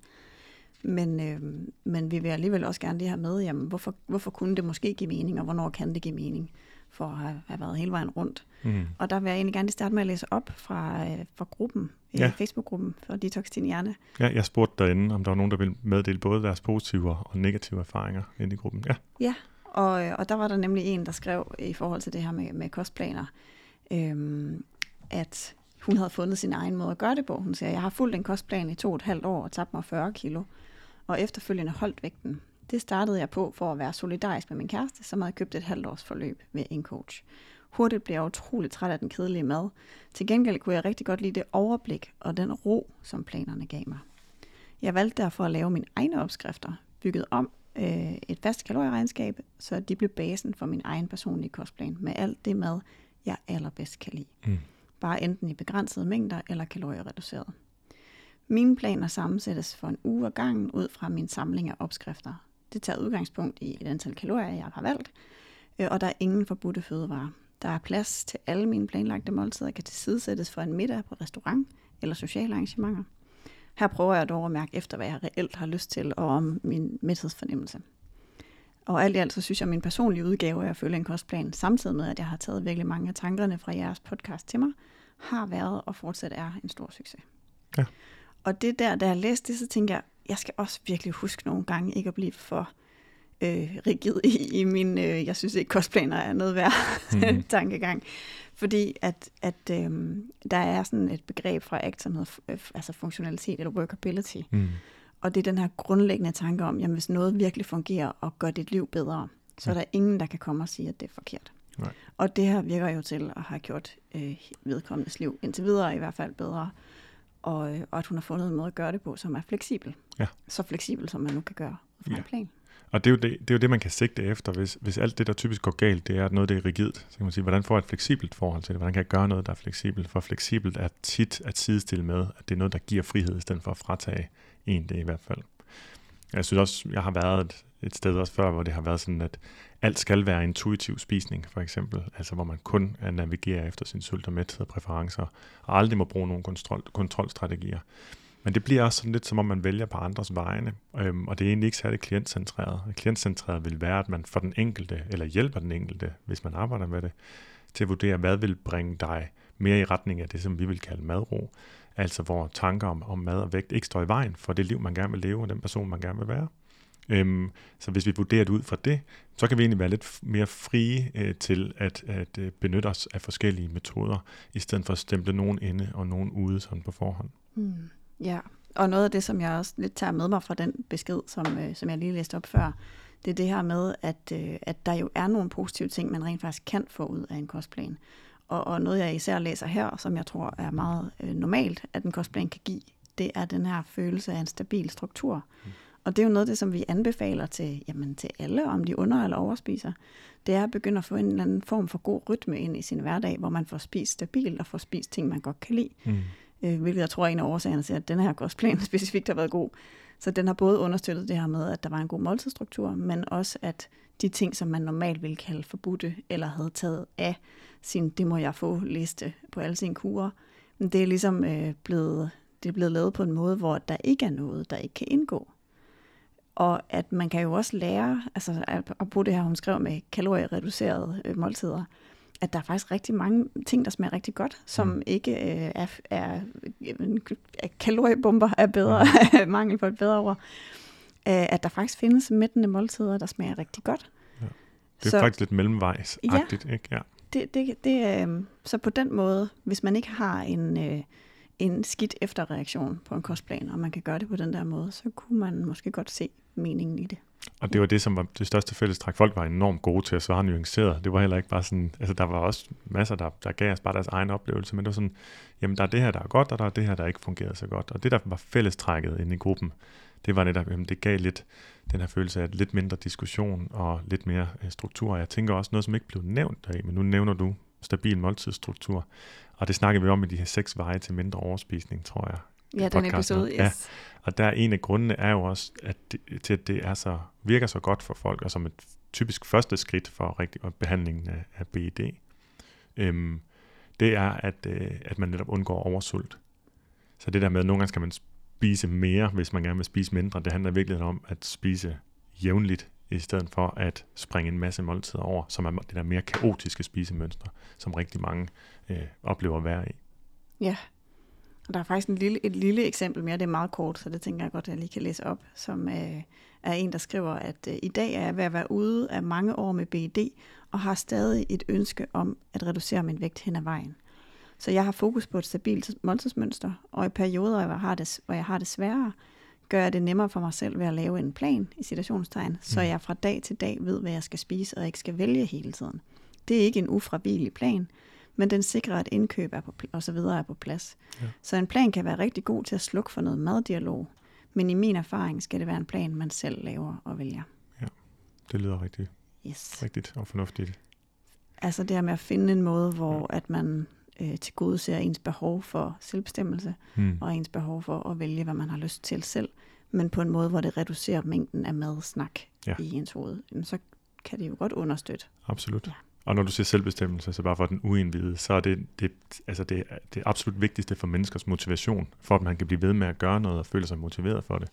C: Men, øh, men vi vil alligevel også gerne lige have med, jamen, hvorfor, hvorfor kunne det måske give mening, og hvornår kan det give mening, for at have, have været hele vejen rundt. Mm. Og der vil jeg egentlig gerne starte med at læse op fra, øh, fra gruppen, øh, ja. Facebook-gruppen for Detox Din Hjerne.
B: Ja, jeg spurgte derinde, om der var nogen, der ville meddele både deres positive og negative erfaringer ind i gruppen. Ja,
C: ja og, øh, og der var der nemlig en, der skrev i forhold til det her med, med kostplaner, øhm, at hun havde fundet sin egen måde at gøre det på. Hun siger, jeg har fulgt en kostplan i to og et halvt år og tabt mig 40 kilo og efterfølgende holdt vægten. Det startede jeg på for at være solidarisk med min kæreste, som havde købt et halvt års forløb ved en coach. Hurtigt blev jeg utroligt træt af den kedelige mad. Til gengæld kunne jeg rigtig godt lide det overblik og den ro, som planerne gav mig. Jeg valgte derfor at lave mine egne opskrifter, bygget om øh, et fast kalorieregnskab, så de blev basen for min egen personlige kostplan med alt det mad, jeg allerbedst kan lide. Mm. Bare enten i begrænsede mængder eller kaloriereduceret. Mine planer sammensættes for en uge ad gangen ud fra min samling af opskrifter. Det tager udgangspunkt i et antal kalorier, jeg har valgt, øh, og der er ingen forbudte fødevarer. Der er plads til alle mine planlagte måltider, kan tilsidesættes for en middag på restaurant eller sociale arrangementer. Her prøver jeg dog at mærke efter, hvad jeg reelt har lyst til, og om min mæthedsfornemmelse. Og alt i alt, så synes jeg, at min personlige udgave af at følge en kostplan, samtidig med, at jeg har taget virkelig mange af tankerne fra jeres podcast til mig, har været og fortsat er en stor succes. Ja. Og det der, da jeg læste det, så tænkte jeg, jeg skal også virkelig huske nogle gange ikke at blive for øh, rigid i, i min, øh, jeg synes ikke kostplaner er noget værd mm-hmm. tankegang. Fordi at, at øh, der er sådan et begreb fra ACT, som hedder øh, altså funktionalitet eller workability. Mm. Og det er den her grundlæggende tanke om, jamen hvis noget virkelig fungerer og gør dit liv bedre, så ja. er der ingen, der kan komme og sige, at det er forkert. Nej. Og det her virker jo til at have gjort øh, vedkommendes liv indtil videre i hvert fald bedre og, og at hun har fundet en måde at gøre det på, som er fleksibel. Ja. Så fleksibel, som man nu kan gøre fra ja. plan.
B: Og det er, jo det, det er jo det, man kan sigte efter, hvis, hvis alt det, der typisk går galt, det er, at noget det er rigidt. Så kan man sige, hvordan får jeg et fleksibelt forhold til det? Hvordan kan jeg gøre noget, der er fleksibelt? For fleksibelt er tit at sidestille med, at det er noget, der giver frihed, i stedet for at fratage en det i hvert fald. Jeg synes også, jeg har været et, et sted også før, hvor det har været sådan, at alt skal være intuitiv spisning, for eksempel. Altså hvor man kun navigerer efter sin sult og mæthed og præferencer, og aldrig må bruge nogle kontrol, kontrolstrategier. Men det bliver også sådan lidt, som om man vælger på andres vegne, øhm, og det er egentlig ikke særlig klientcentreret. Klientcentreret vil være, at man for den enkelte, eller hjælper den enkelte, hvis man arbejder med det, til at vurdere, hvad vil bringe dig mere i retning af det, som vi vil kalde madro. Altså hvor tanker om, om mad og vægt ikke står i vejen for det liv, man gerne vil leve, og den person, man gerne vil være. Øhm, så hvis vi vurderer det ud fra det, så kan vi egentlig være lidt mere frie øh, til at, at øh, benytte os af forskellige metoder, i stedet for at stemple nogen inde og nogen ude sådan på forhånd.
C: Mm. Ja, og noget af det, som jeg også lidt tager med mig fra den besked, som, øh, som jeg lige læste op før, det er det her med, at, øh, at der jo er nogle positive ting, man rent faktisk kan få ud af en kostplan. Og, og noget, jeg især læser her, som jeg tror er meget øh, normalt, at en kostplan kan give, det er den her følelse af en stabil struktur. Mm. Og det er jo noget af det, som vi anbefaler til, jamen, til alle, om de under- eller overspiser. Det er at begynde at få en eller anden form for god rytme ind i sin hverdag, hvor man får spist stabilt og får spist ting, man godt kan lide. Mm. Øh, hvilket jeg tror er en af årsagerne til, at den her kostplan specifikt har været god. Så den har både understøttet det her med, at der var en god måltidsstruktur, men også at de ting, som man normalt ville kalde forbudte, eller havde taget af sin det må jeg få liste på alle sine kurer. Men det er ligesom øh, blevet, det er blevet lavet på en måde, hvor der ikke er noget, der ikke kan indgå. Og at man kan jo også lære, altså at bruge det her, hun skrev med kaloriereducerede øh, måltider, at der er faktisk rigtig mange ting, der smager rigtig godt, som mm. ikke øh, er, er, er kaloriebomber er bedre, mm. mangel på et bedre ord. Øh, at der faktisk findes mættende måltider, der smager rigtig godt. Ja.
B: Det er så, faktisk lidt mellemvejsagtigt, ja, ikke? Ja.
C: Det, det, det, øh, så på den måde, hvis man ikke har en, øh, en skidt efterreaktion på en kostplan, og man kan gøre det på den der måde, så kunne man måske godt se meningen i det.
B: Og det var det, som var det største fællestræk. Folk var enormt gode til at svare nuanceret. Det var heller ikke bare sådan, altså der var også masser, der, der gav os bare deres egen oplevelse, men det var sådan, jamen der er det her, der er godt, og der er det her, der ikke fungerede så godt. Og det, der var fællestrækket inde i gruppen, det var netop, jamen det gav lidt den her følelse af lidt mindre diskussion og lidt mere øh, struktur. Jeg tænker også noget, som ikke blev nævnt deri, men nu nævner du stabil måltidsstruktur. Og det snakker vi om i de her seks veje til mindre overspisning, tror jeg.
C: Ja, den episode, yes. Ja.
B: Og der er en af grundene er jo også, at det, til at det er så, virker så godt for folk, og som et typisk første skridt for rigtig, behandlingen af, af BED, øhm, det er, at, øh, at man netop undgår oversult. Så det der med, at nogle gange skal man spise mere, hvis man gerne vil spise mindre, det handler virkelig om at spise jævnligt, i stedet for at springe en masse måltider over, som er det der mere kaotiske spisemønstre, som rigtig mange øh, oplever at være i.
C: Ja, og der er faktisk en lille, et lille eksempel mere, det er meget kort, så det tænker jeg godt, at jeg lige kan læse op, som øh, er en, der skriver, at øh, i dag er jeg ved at være ude af mange år med BED, og har stadig et ønske om at reducere min vægt hen ad vejen. Så jeg har fokus på et stabilt måltidsmønster, og i perioder, hvor jeg har det, hvor jeg har det sværere, gør jeg det nemmere for mig selv ved at lave en plan i situationstegn, så mm. jeg fra dag til dag ved, hvad jeg skal spise, og ikke skal vælge hele tiden. Det er ikke en ufravigelig plan, men den sikrer, at indkøb er på, og så videre er på plads. Ja. Så en plan kan være rigtig god til at slukke for noget maddialog, men i min erfaring skal det være en plan, man selv laver og vælger.
B: Ja, det lyder rigtig, yes. rigtigt og fornuftigt.
C: Altså det her med at finde en måde, hvor ja. at man øh, til gode ser ens behov for selvbestemmelse, hmm. og ens behov for at vælge, hvad man har lyst til selv, men på en måde, hvor det reducerer mængden af madsnak ja. i ens hoved, Jamen, så kan det jo godt understøtte.
B: Absolut. Ja. Og når du siger selvbestemmelse, så bare for den uindvidede, så er det det, altså det, det absolut vigtigste for menneskers motivation, for at man kan blive ved med at gøre noget og føle sig motiveret for det,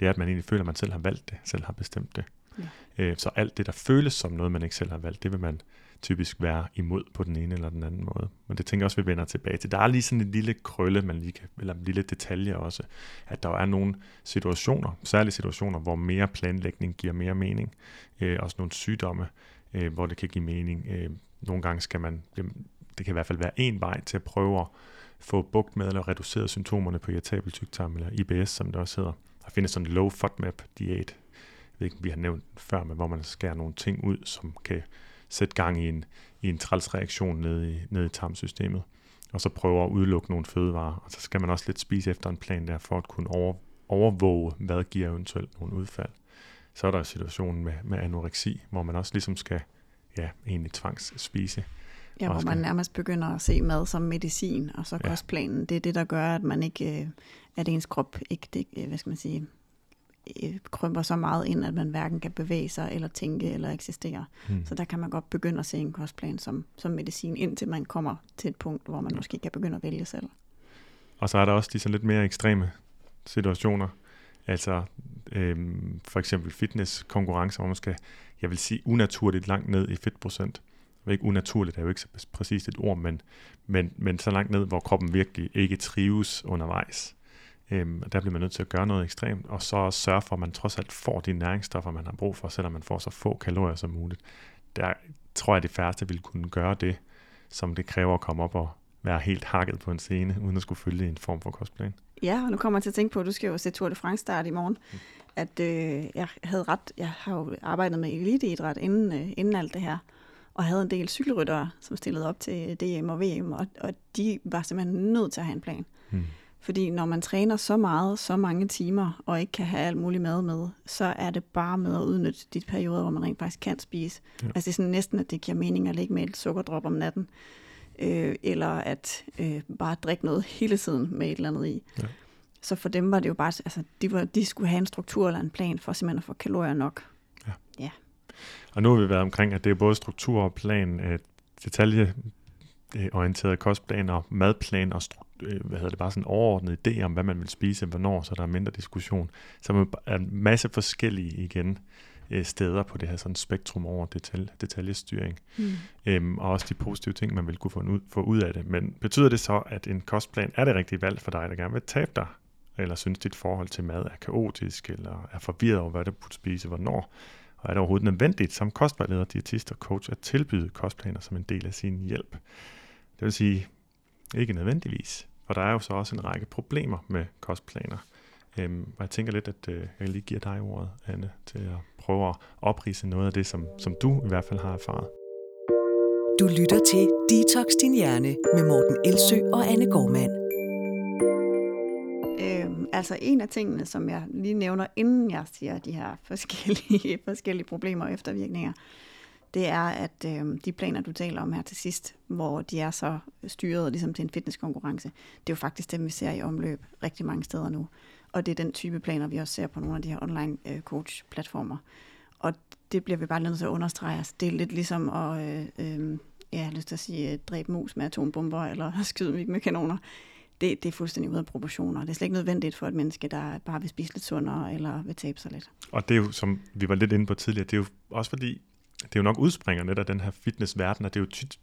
B: det er, at man egentlig føler, at man selv har valgt det, selv har bestemt det. Ja. Øh, så alt det, der føles som noget, man ikke selv har valgt, det vil man typisk være imod på den ene eller den anden måde. Men det tænker jeg også, vi vender tilbage til. Der er lige sådan en lille krølle, man lige kan, eller en lille detalje også, at der er nogle situationer, særlige situationer, hvor mere planlægning giver mere mening. Øh, også nogle sygdomme, øh, hvor det kan give mening. Øh, nogle gange skal man, det kan i hvert fald være en vej til at prøve at få bugt med eller reducere symptomerne på irritabel tyktarm, eller IBS, som det også hedder. Der findes sådan en low FODMAP diæt, jeg ved vi har nævnt før, men hvor man skærer nogle ting ud, som kan sætte gang i en, i en trælsreaktion nede i, nede i tarmsystemet, og så prøver at udelukke nogle fødevarer. Og så skal man også lidt spise efter en plan der, for at kunne over, overvåge, hvad giver eventuelt nogle udfald. Så er der situationen med, med anoreksi, hvor man også ligesom skal ja, egentlig tvangsspise.
C: Ja, hvor man nærmest begynder at se mad som medicin, og så ja. kostplanen, det er det, der gør, at man ikke, øh, at ens krop ikke, det, øh, hvad skal man sige, øh, krymper så meget ind, at man hverken kan bevæge sig, eller tænke, eller eksistere. Hmm. Så der kan man godt begynde at se en kostplan som, som medicin, indtil man kommer til et punkt, hvor man ja. måske kan begynde at vælge selv.
B: Og så er der også de sådan lidt mere ekstreme situationer, altså øh, for eksempel fitness-konkurrencer, hvor man skal, jeg vil sige, unaturligt langt ned i fedtprocent. Det er ikke unaturligt, det er jo ikke så præcist et ord, men, men, men så langt ned, hvor kroppen virkelig ikke trives undervejs. Øhm, der bliver man nødt til at gøre noget ekstremt, og så sørge for, at man trods alt får de næringsstoffer, man har brug for, selvom man får så få kalorier som muligt. Der tror jeg, at de færreste vil kunne gøre det, som det kræver at komme op og være helt hakket på en scene, uden at skulle følge en form for kostplan.
C: Ja, og nu kommer jeg til at tænke på, at du skal jo se Tour de France start i morgen, mm. at øh, jeg havde ret, jeg har jo arbejdet med eliteidræt inden, øh, inden alt det her, og havde en del cykelryttere, som stillede op til DM og VM, og, og de var simpelthen nødt til at have en plan. Mm. Fordi når man træner så meget, så mange timer, og ikke kan have alt muligt mad med, så er det bare med at udnytte de perioder, hvor man rent faktisk kan spise. Ja. Altså det er sådan næsten, at det giver mening at ligge med et sukkerdrop om natten, øh, eller at øh, bare drikke noget hele tiden med et eller andet i. Ja. Så for dem var det jo bare, altså de, var, de skulle have en struktur eller en plan for simpelthen at få kalorier nok.
B: Ja.
C: ja.
B: Og nu har vi været omkring, at det er både struktur og plan, øh, detaljeorienterede kostplaner, madplan og øh, hvad hedder det, bare sådan en overordnet idé om, hvad man vil spise, hvornår, så der er mindre diskussion. Så er en masse forskellige igen øh, steder på det her sådan spektrum over detalj, detaljestyring. Mm. Øhm, og også de positive ting, man vil kunne få ud, få ud af det. Men betyder det så, at en kostplan er det rigtige valg for dig, der gerne vil tabe dig? Eller synes dit forhold til mad er kaotisk, eller er forvirret over, hvad du burde spise, hvornår? Og er det overhovedet nødvendigt som kostvejleder, diætist og coach at tilbyde kostplaner som en del af sin hjælp? Det vil sige, ikke nødvendigvis. For der er jo så også en række problemer med kostplaner. Øhm, og jeg tænker lidt, at øh, jeg lige giver dig ordet, Anne, til at prøve at oprise noget af det, som, som du i hvert fald har erfaret.
A: Du lytter til Detox Din Hjerne med Morten Elsø og Anne Gormand.
C: Øhm, altså en af tingene, som jeg lige nævner, inden jeg siger de her forskellige, forskellige problemer og eftervirkninger, det er, at øh, de planer, du taler om her til sidst, hvor de er så styret ligesom til en fitnesskonkurrence, det er jo faktisk dem, vi ser i omløb rigtig mange steder nu. Og det er den type planer, vi også ser på nogle af de her online øh, coach-platformer. Og det bliver vi bare nødt til at understrege. Altså, det er lidt ligesom at, øh, øh, ja, jeg har lyst til at sige, øh, dræbe mus med atombomber eller skyde med kanoner. Det, det er fuldstændig ude af proportioner. Det er slet ikke nødvendigt for et menneske, der bare vil spise lidt sundere eller vil tabe sig lidt.
B: Og det er jo, som vi var lidt inde på tidligere, det er jo også fordi, det er jo nok udspringer lidt af den her fitnessverden, og det er jo tit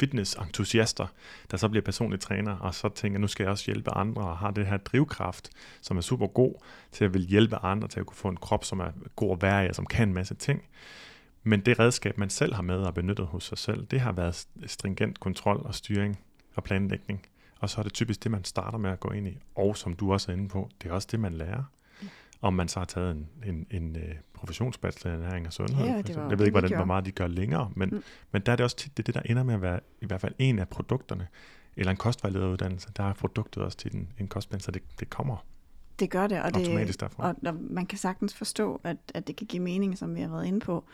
B: fitnessentusiaster, der så bliver personlige træner, og så tænker, nu skal jeg også hjælpe andre, og har det her drivkraft, som er super god til at vil hjælpe andre til at kunne få en krop, som er god at være i, og som kan en masse ting. Men det redskab, man selv har med og benyttet hos sig selv, det har været stringent kontrol og styring og planlægning. Og så er det typisk det, man starter med at gå ind i. Og som du også er inde på, det er også det, man lærer. Om man så har taget en, en, en uh, professionsbachelor i næring og sundhed. Ja, det var, jeg ved ikke, hvordan, hvor meget de gør længere, men, mm. men der er det også tit det, det, der ender med at være i hvert fald en af produkterne, eller en kostvejlederuddannelse, der er produktet også til en, en kostplan, så det, det kommer
C: det gør det, og,
B: det,
C: og, og man kan sagtens forstå, at, at det kan give mening, som vi har været inde på.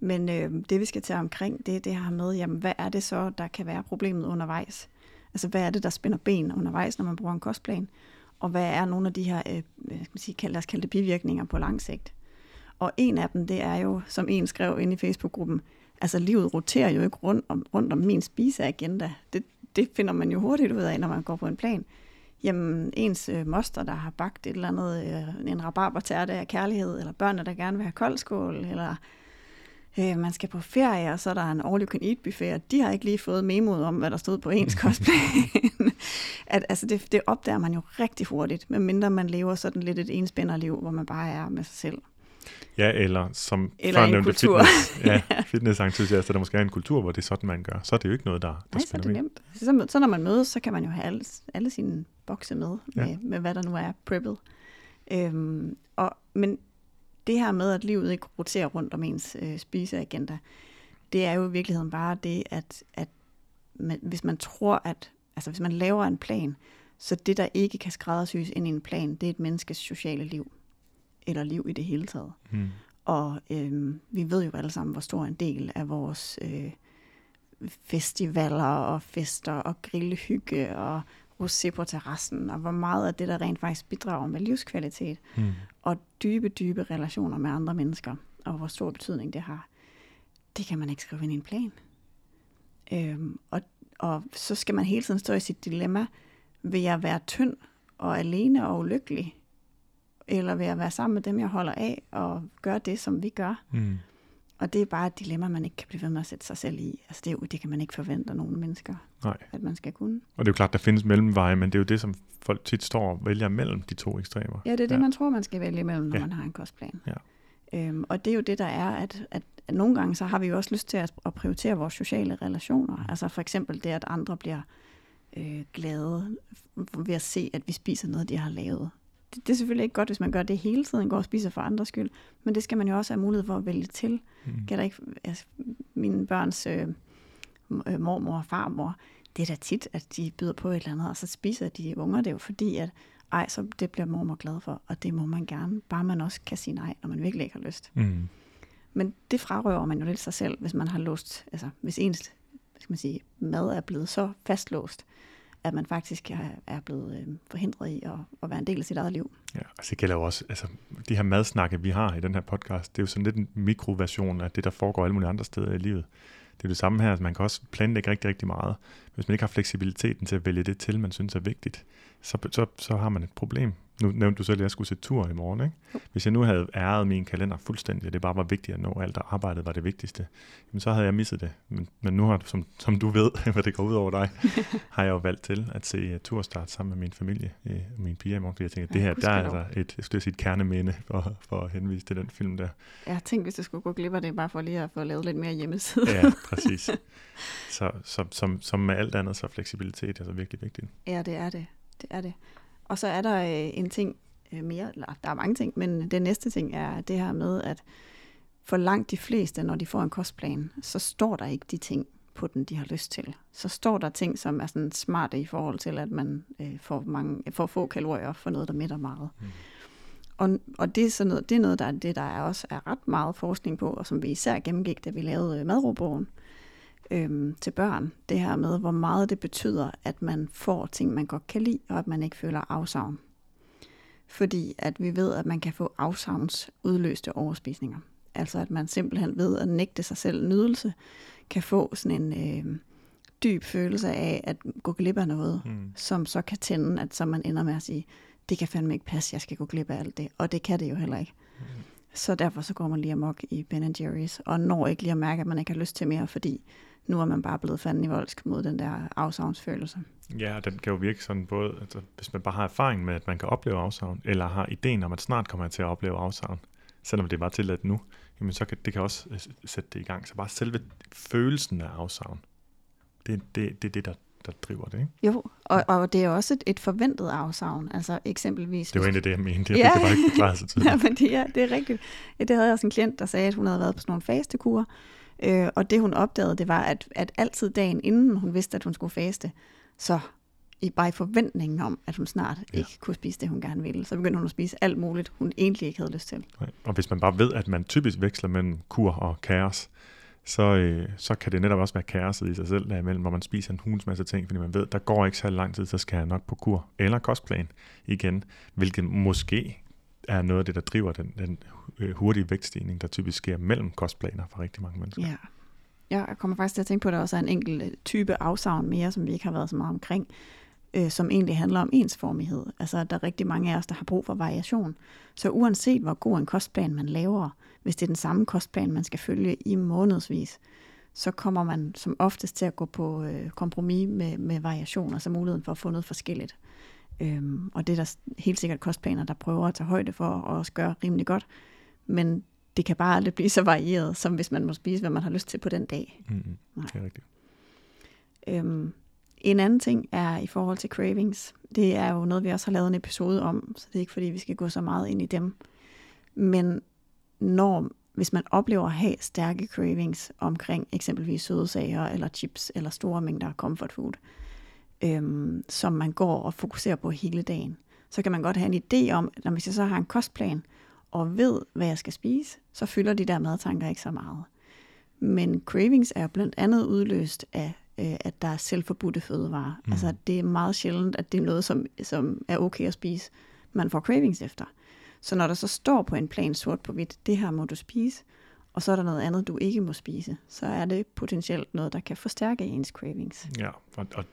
C: Men øh, det, vi skal tage omkring, det er det her med, jamen, hvad er det så, der kan være problemet undervejs? Altså, hvad er det, der spænder ben undervejs, når man bruger en kostplan? Og hvad er nogle af de her, øh, skal man sige, lad os kalde det bivirkninger på lang sigt. Og en af dem, det er jo, som en skrev inde i Facebook-gruppen, altså livet roterer jo ikke rundt om, rundt om min spiseagenda. Det, det finder man jo hurtigt ud af, når man går på en plan. Jamen, ens øh, moster, der har bagt et eller andet, øh, en rabarbertærte af kærlighed, eller børnene, der gerne vil have koldskål, eller øh, man skal på ferie, og så er der en all you can eat buffet, og de har ikke lige fået memoet om, hvad der stod på ens kostplan. at, altså det, det opdager man jo rigtig hurtigt, medmindre man lever sådan lidt et enspænderliv, hvor man bare er med sig selv.
B: Ja, eller som
C: eller en kultur.
B: fitness, ja, fitnessentusiaster, der måske er en kultur, hvor det er sådan, man gør. Så er det jo ikke noget, der, der
C: Nej, så er det nemt. Så, så når man mødes, så kan man jo have alle, alle sine bokse med, med, ja. med hvad der nu er preppet. Øhm, og, men det her med, at livet ikke roterer rundt om ens øh, spiseagenda, det er jo i virkeligheden bare det, at, at man, hvis man tror, at altså hvis man laver en plan, så det, der ikke kan skræddersys ind i en plan, det er et menneskes sociale liv, eller liv i det hele taget. Mm. Og øh, vi ved jo alle sammen, hvor stor en del af vores øh, festivaler og fester og grillehygge og rosé på terrassen, og hvor meget af det, der rent faktisk bidrager med livskvalitet, mm. og dybe, dybe relationer med andre mennesker, og hvor stor betydning det har, det kan man ikke skrive ind i en plan. Øhm, og, og så skal man hele tiden stå i sit dilemma, vil jeg være tynd og alene og ulykkelig, eller vil jeg være sammen med dem, jeg holder af, og gøre det, som vi gør? Mm. Og det er bare et dilemma, man ikke kan blive ved med at sætte sig selv i. Altså det, er jo, det kan man ikke forvente af nogle mennesker,
B: Nej.
C: at man skal kunne.
B: Og det er jo klart, der findes mellemveje, men det er jo det, som folk tit står og vælger mellem de to ekstremer.
C: Ja, det er det, ja. man tror, man skal vælge mellem, når ja. man har en kostplan. Ja. Øhm, og det er jo det, der er, at, at, at nogle gange så har vi jo også lyst til at, at prioritere vores sociale relationer. Mm. Altså for eksempel det, at andre bliver øh, glade ved at se, at vi spiser noget, de har lavet det, det er selvfølgelig ikke godt, hvis man gør det hele tiden, går og spiser for andres skyld, men det skal man jo også have mulighed for at vælge til. Mm. Kan der ikke, altså, mine børns øh, øh, mormor og farmor, det er da tit, at de byder på et eller andet, og så spiser de unger det jo, fordi at, ej, så det bliver mormor glad for, og det må man gerne, bare man også kan sige nej, når man virkelig ikke har lyst. Mm. Men det frarøver man jo lidt sig selv, hvis man har låst, altså hvis ens skal man sige, mad er blevet så fastlåst, at man faktisk er, er blevet øh, forhindret i at, at være en del af sit eget liv.
B: Ja, altså det gælder jo også, altså de her madsnakke, vi har i den her podcast, det er jo sådan lidt en mikroversion af det, der foregår alle mulige andre steder i livet. Det er det samme her, at man kan også planlægge rigtig, rigtig meget. Hvis man ikke har fleksibiliteten til at vælge det til, man synes er vigtigt, så, så, så har man et problem. Nu nævnte du selv, at jeg skulle se tur i morgen. Ikke? Hvis jeg nu havde æret min kalender fuldstændig, og det bare var vigtigt at nå alt, og arbejdet var det vigtigste, jamen så havde jeg misset det. Men, men nu har du, som, som du ved, hvad det går ud over dig, har jeg jo valgt til at se uh, turstart sammen med min familie og uh, min piger i morgen, fordi jeg tænker, at det her, der er altså et, jeg skulle sige, et kerneminde for, for at henvise til den film der.
C: Jeg tænkte, hvis du skulle gå glip af det, bare for lige at få lavet lidt mere hjemmeside.
B: ja, præcis. Så, så som, som med alt andet, så fleksibilitet er altså virkelig vigtigt.
C: Ja, det er det. Det er det. Og så er der øh, en ting øh, mere, eller der er mange ting, men den næste ting er det her med, at for langt de fleste, når de får en kostplan, så står der ikke de ting på den, de har lyst til. Så står der ting, som er sådan smarte i forhold til, at man øh, får, mange, får få kalorier for noget, der mætter meget. Mm. Og, og det, er sådan noget, det er noget, der, det, der er også er ret meget forskning på, og som vi især gennemgik, da vi lavede madrobogen øhm, til børn. Det her med, hvor meget det betyder, at man får ting, man godt kan lide, og at man ikke føler afsavn. Fordi at vi ved, at man kan få afsavns udløste overspisninger. Altså at man simpelthen ved at nægte sig selv nydelse, kan få sådan en øh, dyb følelse af at gå glip af noget, mm. som så kan tænde, at så man ender med at sige, det kan fandme ikke passe, jeg skal gå glip af alt det. Og det kan det jo heller ikke. Mm. Så derfor så går man lige amok i Ben Jerry's, og når ikke lige at mærke, at man ikke har lyst til mere, fordi nu er man bare blevet fanden i voldsk mod den der afsavnsfølelse.
B: Ja, den kan jo virke sådan både, altså, hvis man bare har erfaring med, at man kan opleve afsavn, eller har ideen om, at snart kommer jeg til at opleve afsavn, selvom det er bare tilladt nu, jamen så kan det kan også øh, sætte det i gang. Så bare selve følelsen af afsavn, det, det, det er det, der, der driver det, ikke?
C: Jo, og, og det er også et, et forventet afsavn. Altså eksempelvis...
B: Det var egentlig det, jeg mente. Jeg ja. fik det bare ikke forklaret så
C: tydeligt. ja, men det, ja, det er rigtigt. Ja, det havde jeg også en klient, der sagde, at hun havde været på sådan nogle fastekurer, Øh, og det hun opdagede, det var, at, at altid dagen inden hun vidste, at hun skulle faste, så i bare i forventningen om, at hun snart ja. ikke kunne spise det, hun gerne ville. Så begyndte hun at spise alt muligt, hun egentlig ikke havde lyst til.
B: Nej. Og hvis man bare ved, at man typisk veksler mellem kur og kaos, så, øh, så kan det netop også være kaoset i sig selv derimellem, hvor man spiser en hulens masse ting, fordi man ved, der går ikke så lang tid, så skal jeg nok på kur eller kostplan igen, hvilket måske er noget af det, der driver den, den øh, hurtige vægtstigning, der typisk sker mellem kostplaner for rigtig mange mennesker.
C: Ja. ja, jeg kommer faktisk til at tænke på, at der også er en enkelt øh, type afsavn mere, som vi ikke har været så meget omkring, øh, som egentlig handler om ensformighed. Altså, der er rigtig mange af os, der har brug for variation. Så uanset hvor god en kostplan man laver, hvis det er den samme kostplan, man skal følge i månedsvis, så kommer man som oftest til at gå på øh, kompromis med, med variation, altså muligheden for at få noget forskelligt. Øhm, og det er der helt sikkert kostplaner, der prøver at tage højde for og også gøre rimelig godt. Men det kan bare aldrig blive så varieret, som hvis man må spise, hvad man har lyst til på den dag.
B: Mm, Nej. Det er rigtigt.
C: Øhm, en anden ting er i forhold til cravings. Det er jo noget, vi også har lavet en episode om, så det er ikke fordi, vi skal gå så meget ind i dem. Men når, hvis man oplever at have stærke cravings omkring eksempelvis søde sager, eller chips, eller store mængder comfort food, øhm, som man går og fokuserer på hele dagen, så kan man godt have en idé om, at når hvis jeg så har en kostplan, og ved, hvad jeg skal spise, så fylder de der madtanker ikke så meget. Men cravings er blandt andet udløst af, øh, at der er selvforbudte fødevarer. Mm. Altså det er meget sjældent, at det er noget, som, som er okay at spise, man får cravings efter. Så når der så står på en plan sort på hvidt, det her må du spise, og så er der noget andet, du ikke må spise, så er det potentielt noget, der kan forstærke ens cravings.
B: Ja, og, og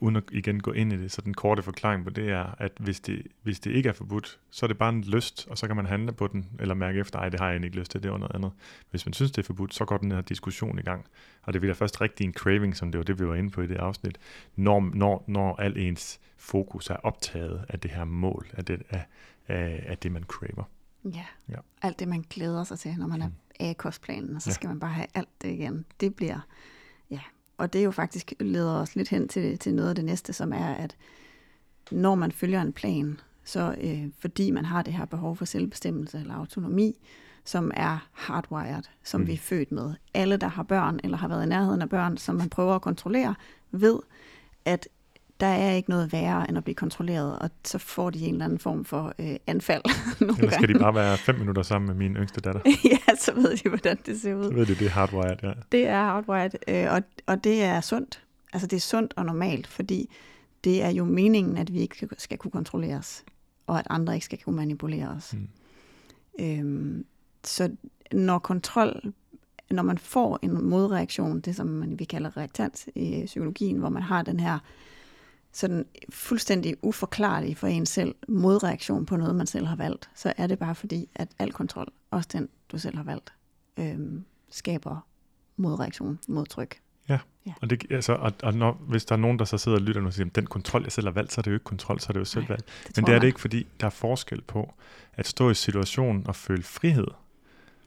B: uden at igen gå ind i det, så den korte forklaring på det er, at hvis det, hvis det ikke er forbudt, så er det bare en lyst, og så kan man handle på den, eller mærke efter, ej, det har jeg ikke lyst til, det er noget andet. Hvis man synes, det er forbudt, så går den her diskussion i gang. Og det bliver først rigtig en craving, som det var det, vi var inde på i det afsnit, når, når, når al ens fokus er optaget af det her mål, af det, af, af, af det man craver.
C: Ja. ja, alt det, man glæder sig til, når man er mm. af kostplanen, og så ja. skal man bare have alt det igen. Det bliver, ja, og det er jo faktisk leder os lidt hen til, til noget af det næste, som er, at når man følger en plan, så øh, fordi man har det her behov for selvbestemmelse eller autonomi, som er hardwired, som mm. vi er født med. Alle, der har børn eller har været i nærheden af børn, som man prøver at kontrollere, ved, at der er ikke noget værre end at blive kontrolleret, og så får de en eller anden form for øh, anfald.
B: Nogle eller skal gange. de bare være fem minutter sammen med min yngste datter?
C: ja, så ved de, hvordan det ser ud.
B: Så ved de, det er hardwired, ja.
C: Det er hardwired, øh, og, og det er sundt. Altså det er sundt og normalt, fordi det er jo meningen, at vi ikke skal kunne kontrolleres. og at andre ikke skal kunne manipulere os. Mm. Øhm, så når kontrol, når man får en modreaktion, det som man, vi kalder reaktant i psykologien, hvor man har den her sådan fuldstændig uforklarlig for en selv modreaktion på noget, man selv har valgt, så er det bare fordi, at al kontrol, også den, du selv har valgt, øhm, skaber modreaktion, modtryk.
B: Ja, ja. og, det, altså, og, og når, hvis der er nogen, der så sidder og lytter og siger, den kontrol, jeg selv har valgt, så er det jo ikke kontrol, så er det jo selvvalgt. Men det er det ikke, fordi der er forskel på at stå i situationen og føle frihed,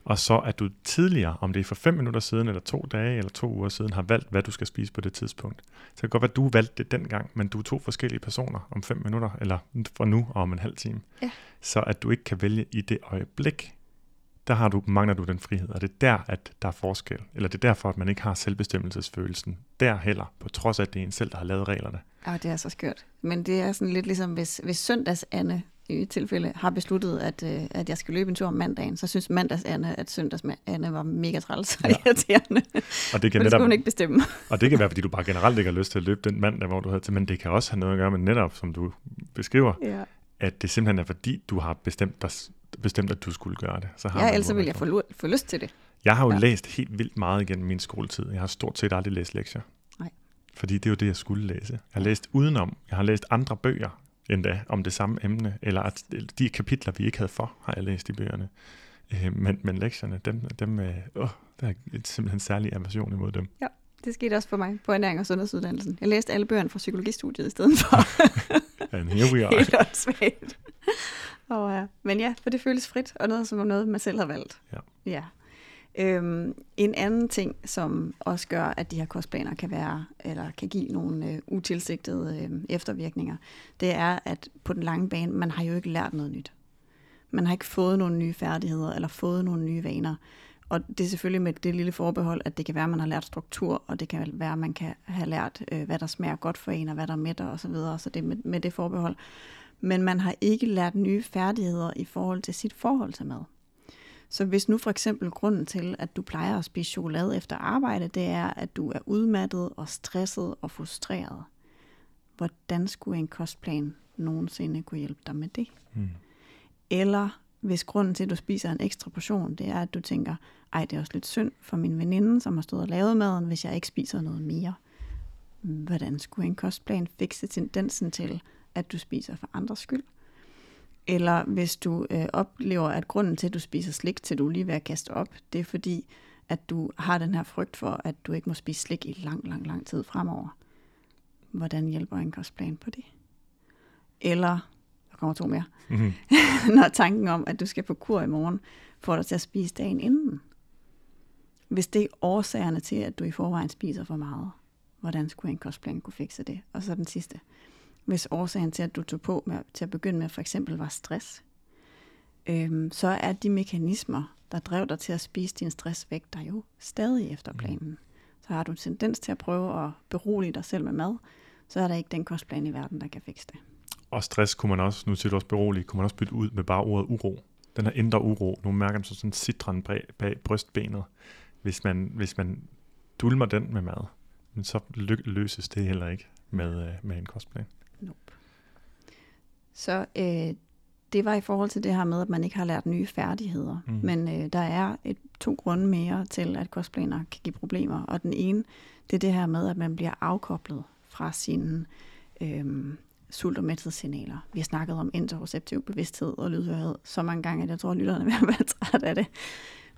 B: og så at du tidligere, om det er for fem minutter siden, eller to dage, eller to uger siden, har valgt, hvad du skal spise på det tidspunkt. Så det kan godt være, at du valgte det dengang, men du er to forskellige personer om fem minutter, eller fra nu og om en halv time. Ja. Så at du ikke kan vælge i det øjeblik, der har du, mangler du den frihed, og det er der, at der er forskel. Eller det er derfor, at man ikke har selvbestemmelsesfølelsen der heller, på trods af, at det er en selv, der har lavet reglerne.
C: Ja, det er så skørt. Men det er sådan lidt ligesom, hvis, hvis søndags Anne i tilfælde har besluttet, at, øh, at jeg skal løbe en tur om mandagen, så synes mandags Anne, at søndags Anne var mega træls og ja. irriterende. Og det kan netop, hun ikke bestemme.
B: og det kan være, fordi du bare generelt ikke har lyst til at løbe den mandag, hvor du havde til, men det kan også have noget at gøre med netop, som du beskriver, ja. at det simpelthen er fordi, du har bestemt dig bestemt, at du skulle gøre det.
C: Så har ja, ellers vil jeg få, få lyst til det.
B: Jeg har jo ja. læst helt vildt meget igennem min skoletid. Jeg har stort set aldrig læst lektier. Nej. Fordi det er jo det, jeg skulle læse. Jeg har læst udenom. Jeg har læst andre bøger endda om det samme emne, eller at de kapitler, vi ikke havde for, har jeg læst i bøgerne. Øh, men, men lektierne, dem, dem øh, åh, der er simpelthen en særlig aversion imod dem.
C: Ja, det skete også for mig på ernæring og sundhedsuddannelsen. Jeg læste alle bøgerne fra psykologistudiet i stedet for.
B: And here we are.
C: Helt og, ja. Men ja, for det føles frit, og noget som noget, man selv har valgt. Ja. ja. Øhm, en anden ting, som også gør, at de her kostplaner kan være, eller kan give nogle øh, utilsigtede øh, eftervirkninger, det er, at på den lange bane, man har jo ikke lært noget nyt. Man har ikke fået nogle nye færdigheder, eller fået nogle nye vaner. Og det er selvfølgelig med det lille forbehold, at det kan være, at man har lært struktur, og det kan være, at man kan have lært, øh, hvad der smager godt for en, og hvad der mætter osv., så, videre. så det er med, med det forbehold men man har ikke lært nye færdigheder i forhold til sit forhold til mad. Så hvis nu for eksempel grunden til, at du plejer at spise chokolade efter arbejde, det er, at du er udmattet og stresset og frustreret, hvordan skulle en kostplan nogensinde kunne hjælpe dig med det? Mm. Eller hvis grunden til, at du spiser en ekstra portion, det er, at du tænker, ej, det er også lidt synd for min veninde, som har stået og lavet maden, hvis jeg ikke spiser noget mere. Hvordan skulle en kostplan fikse tendensen til at du spiser for andres skyld. Eller hvis du øh, oplever, at grunden til, at du spiser slik, til du er lige ved at kaste op, det er fordi, at du har den her frygt for, at du ikke må spise slik i lang, lang, lang tid fremover. Hvordan hjælper en kostplan på det? Eller, der kommer to mere, mm-hmm. når tanken om, at du skal på kur i morgen, får dig til at spise dagen inden. Hvis det er årsagerne til, at du i forvejen spiser for meget, hvordan skulle en kostplan kunne fikse det? Og så den sidste hvis årsagen til, at du tog på med, til at begynde med, for eksempel var stress, øhm, så er de mekanismer, der drev dig til at spise din stress væk, der jo stadig efter mm. planen. Så har du en tendens til at prøve at berolige dig selv med mad, så er der ikke den kostplan i verden, der kan fikse det.
B: Og stress kunne man også, nu siger du også berolige, kunne man også bytte ud med bare ordet uro. Den her indre uro, nu mærker man så sådan citron bag, bag brystbenet. Hvis man, hvis man dulmer den med mad, men så løses det heller ikke med, øh, med en kostplan. Nope.
C: Så øh, det var i forhold til det her med, at man ikke har lært nye færdigheder. Mm. Men øh, der er et, to grunde mere til, at kostplaner kan give problemer. Og den ene, det er det her med, at man bliver afkoblet fra sine øh, sult- og mæthedssignaler. Vi har snakket om interoceptiv bevidsthed og lydhørighed så mange gange, at jeg tror, at lytterne vil være træt af det.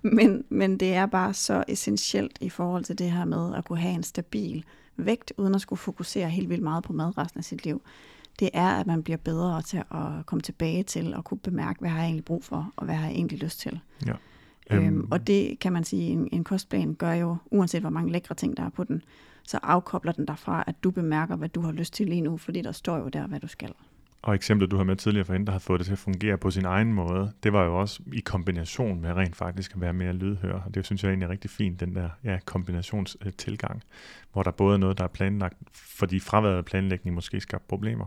C: Men, men det er bare så essentielt i forhold til det her med at kunne have en stabil vægt, uden at skulle fokusere helt vildt meget på mad resten af sit liv, det er, at man bliver bedre til at komme tilbage til at kunne bemærke, hvad har jeg egentlig brug for, og hvad har jeg egentlig lyst til. Ja. Øhm, øhm. Og det kan man sige, en, en kostplan gør jo, uanset hvor mange lækre ting der er på den, så afkobler den derfra, at du bemærker, hvad du har lyst til lige nu, fordi der står jo der, hvad du skal.
B: Og eksemplet, du har med tidligere for hende, der har fået det til at fungere på sin egen måde, det var jo også i kombination med rent faktisk at være mere lydhør. Og det synes jeg egentlig er rigtig fint, den der ja, kombinationstilgang, hvor der både er noget, der er planlagt, fordi fraværet af planlægning måske skaber problemer,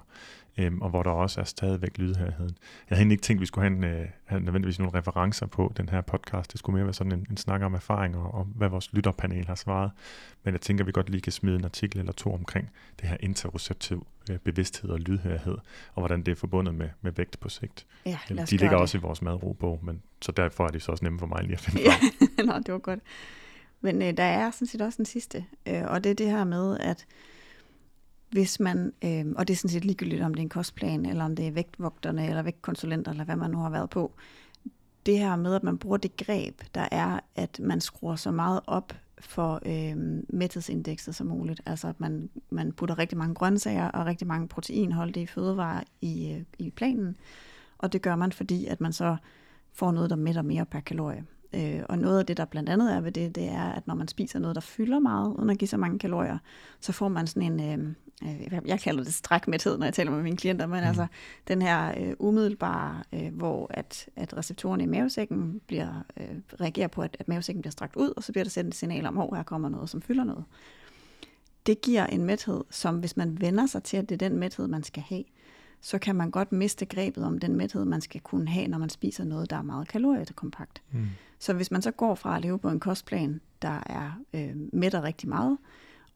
B: øhm, og hvor der også er stadigvæk lydhørigheden. Jeg havde ikke tænkt, at vi skulle have, en, øh, have nødvendigvis nogle referencer på den her podcast. Det skulle mere være sådan en, en snak om erfaringer og hvad vores lytterpanel har svaret. Men jeg tænker, at vi godt lige kan smide en artikel eller to omkring det her interoceptiv øh, bevidsthed og lydhørighed, og hvordan det er forbundet med, med vægt på sigt.
C: Ja,
B: Jamen, de ligger det. også i vores madrobog, men så derfor er de så også nemme for mig lige at finde
C: ja. Nå, det var godt. Men øh, der er sådan set også en sidste, øh, og det er det her med, at hvis man, øh, og det er sådan set ligegyldigt, om det er en kostplan, eller om det er vægtvogterne, eller vægtkonsulenter, eller hvad man nu har været på, det her med, at man bruger det greb, der er, at man skruer så meget op for øh, mæthedsindekset som muligt. Altså at man, man putter rigtig mange grøntsager og rigtig mange proteinholdige fødevarer i, øh, i planen, og det gør man, fordi at man så får noget, der mætter mere per kalorie. Øh, og noget af det, der blandt andet er ved det, det er, at når man spiser noget, der fylder meget, uden at give så mange kalorier, så får man sådan en, øh, øh jeg kalder det strækmæthed, når jeg taler med mine klienter, men mm. altså den her øh, umiddelbare, øh, hvor at, at receptorerne i mavesækken bliver, øh, reagerer på, at, at mavesækken bliver strakt ud, og så bliver der sendt et signal om, at her kommer noget, som fylder noget. Det giver en mæthed, som hvis man vender sig til, at det er den mæthed, man skal have, så kan man godt miste grebet om den mæthed, man skal kunne have, når man spiser noget, der er meget kaloriekompakt. Mm. Så hvis man så går fra at leve på en kostplan, der er øh, mætter rigtig meget,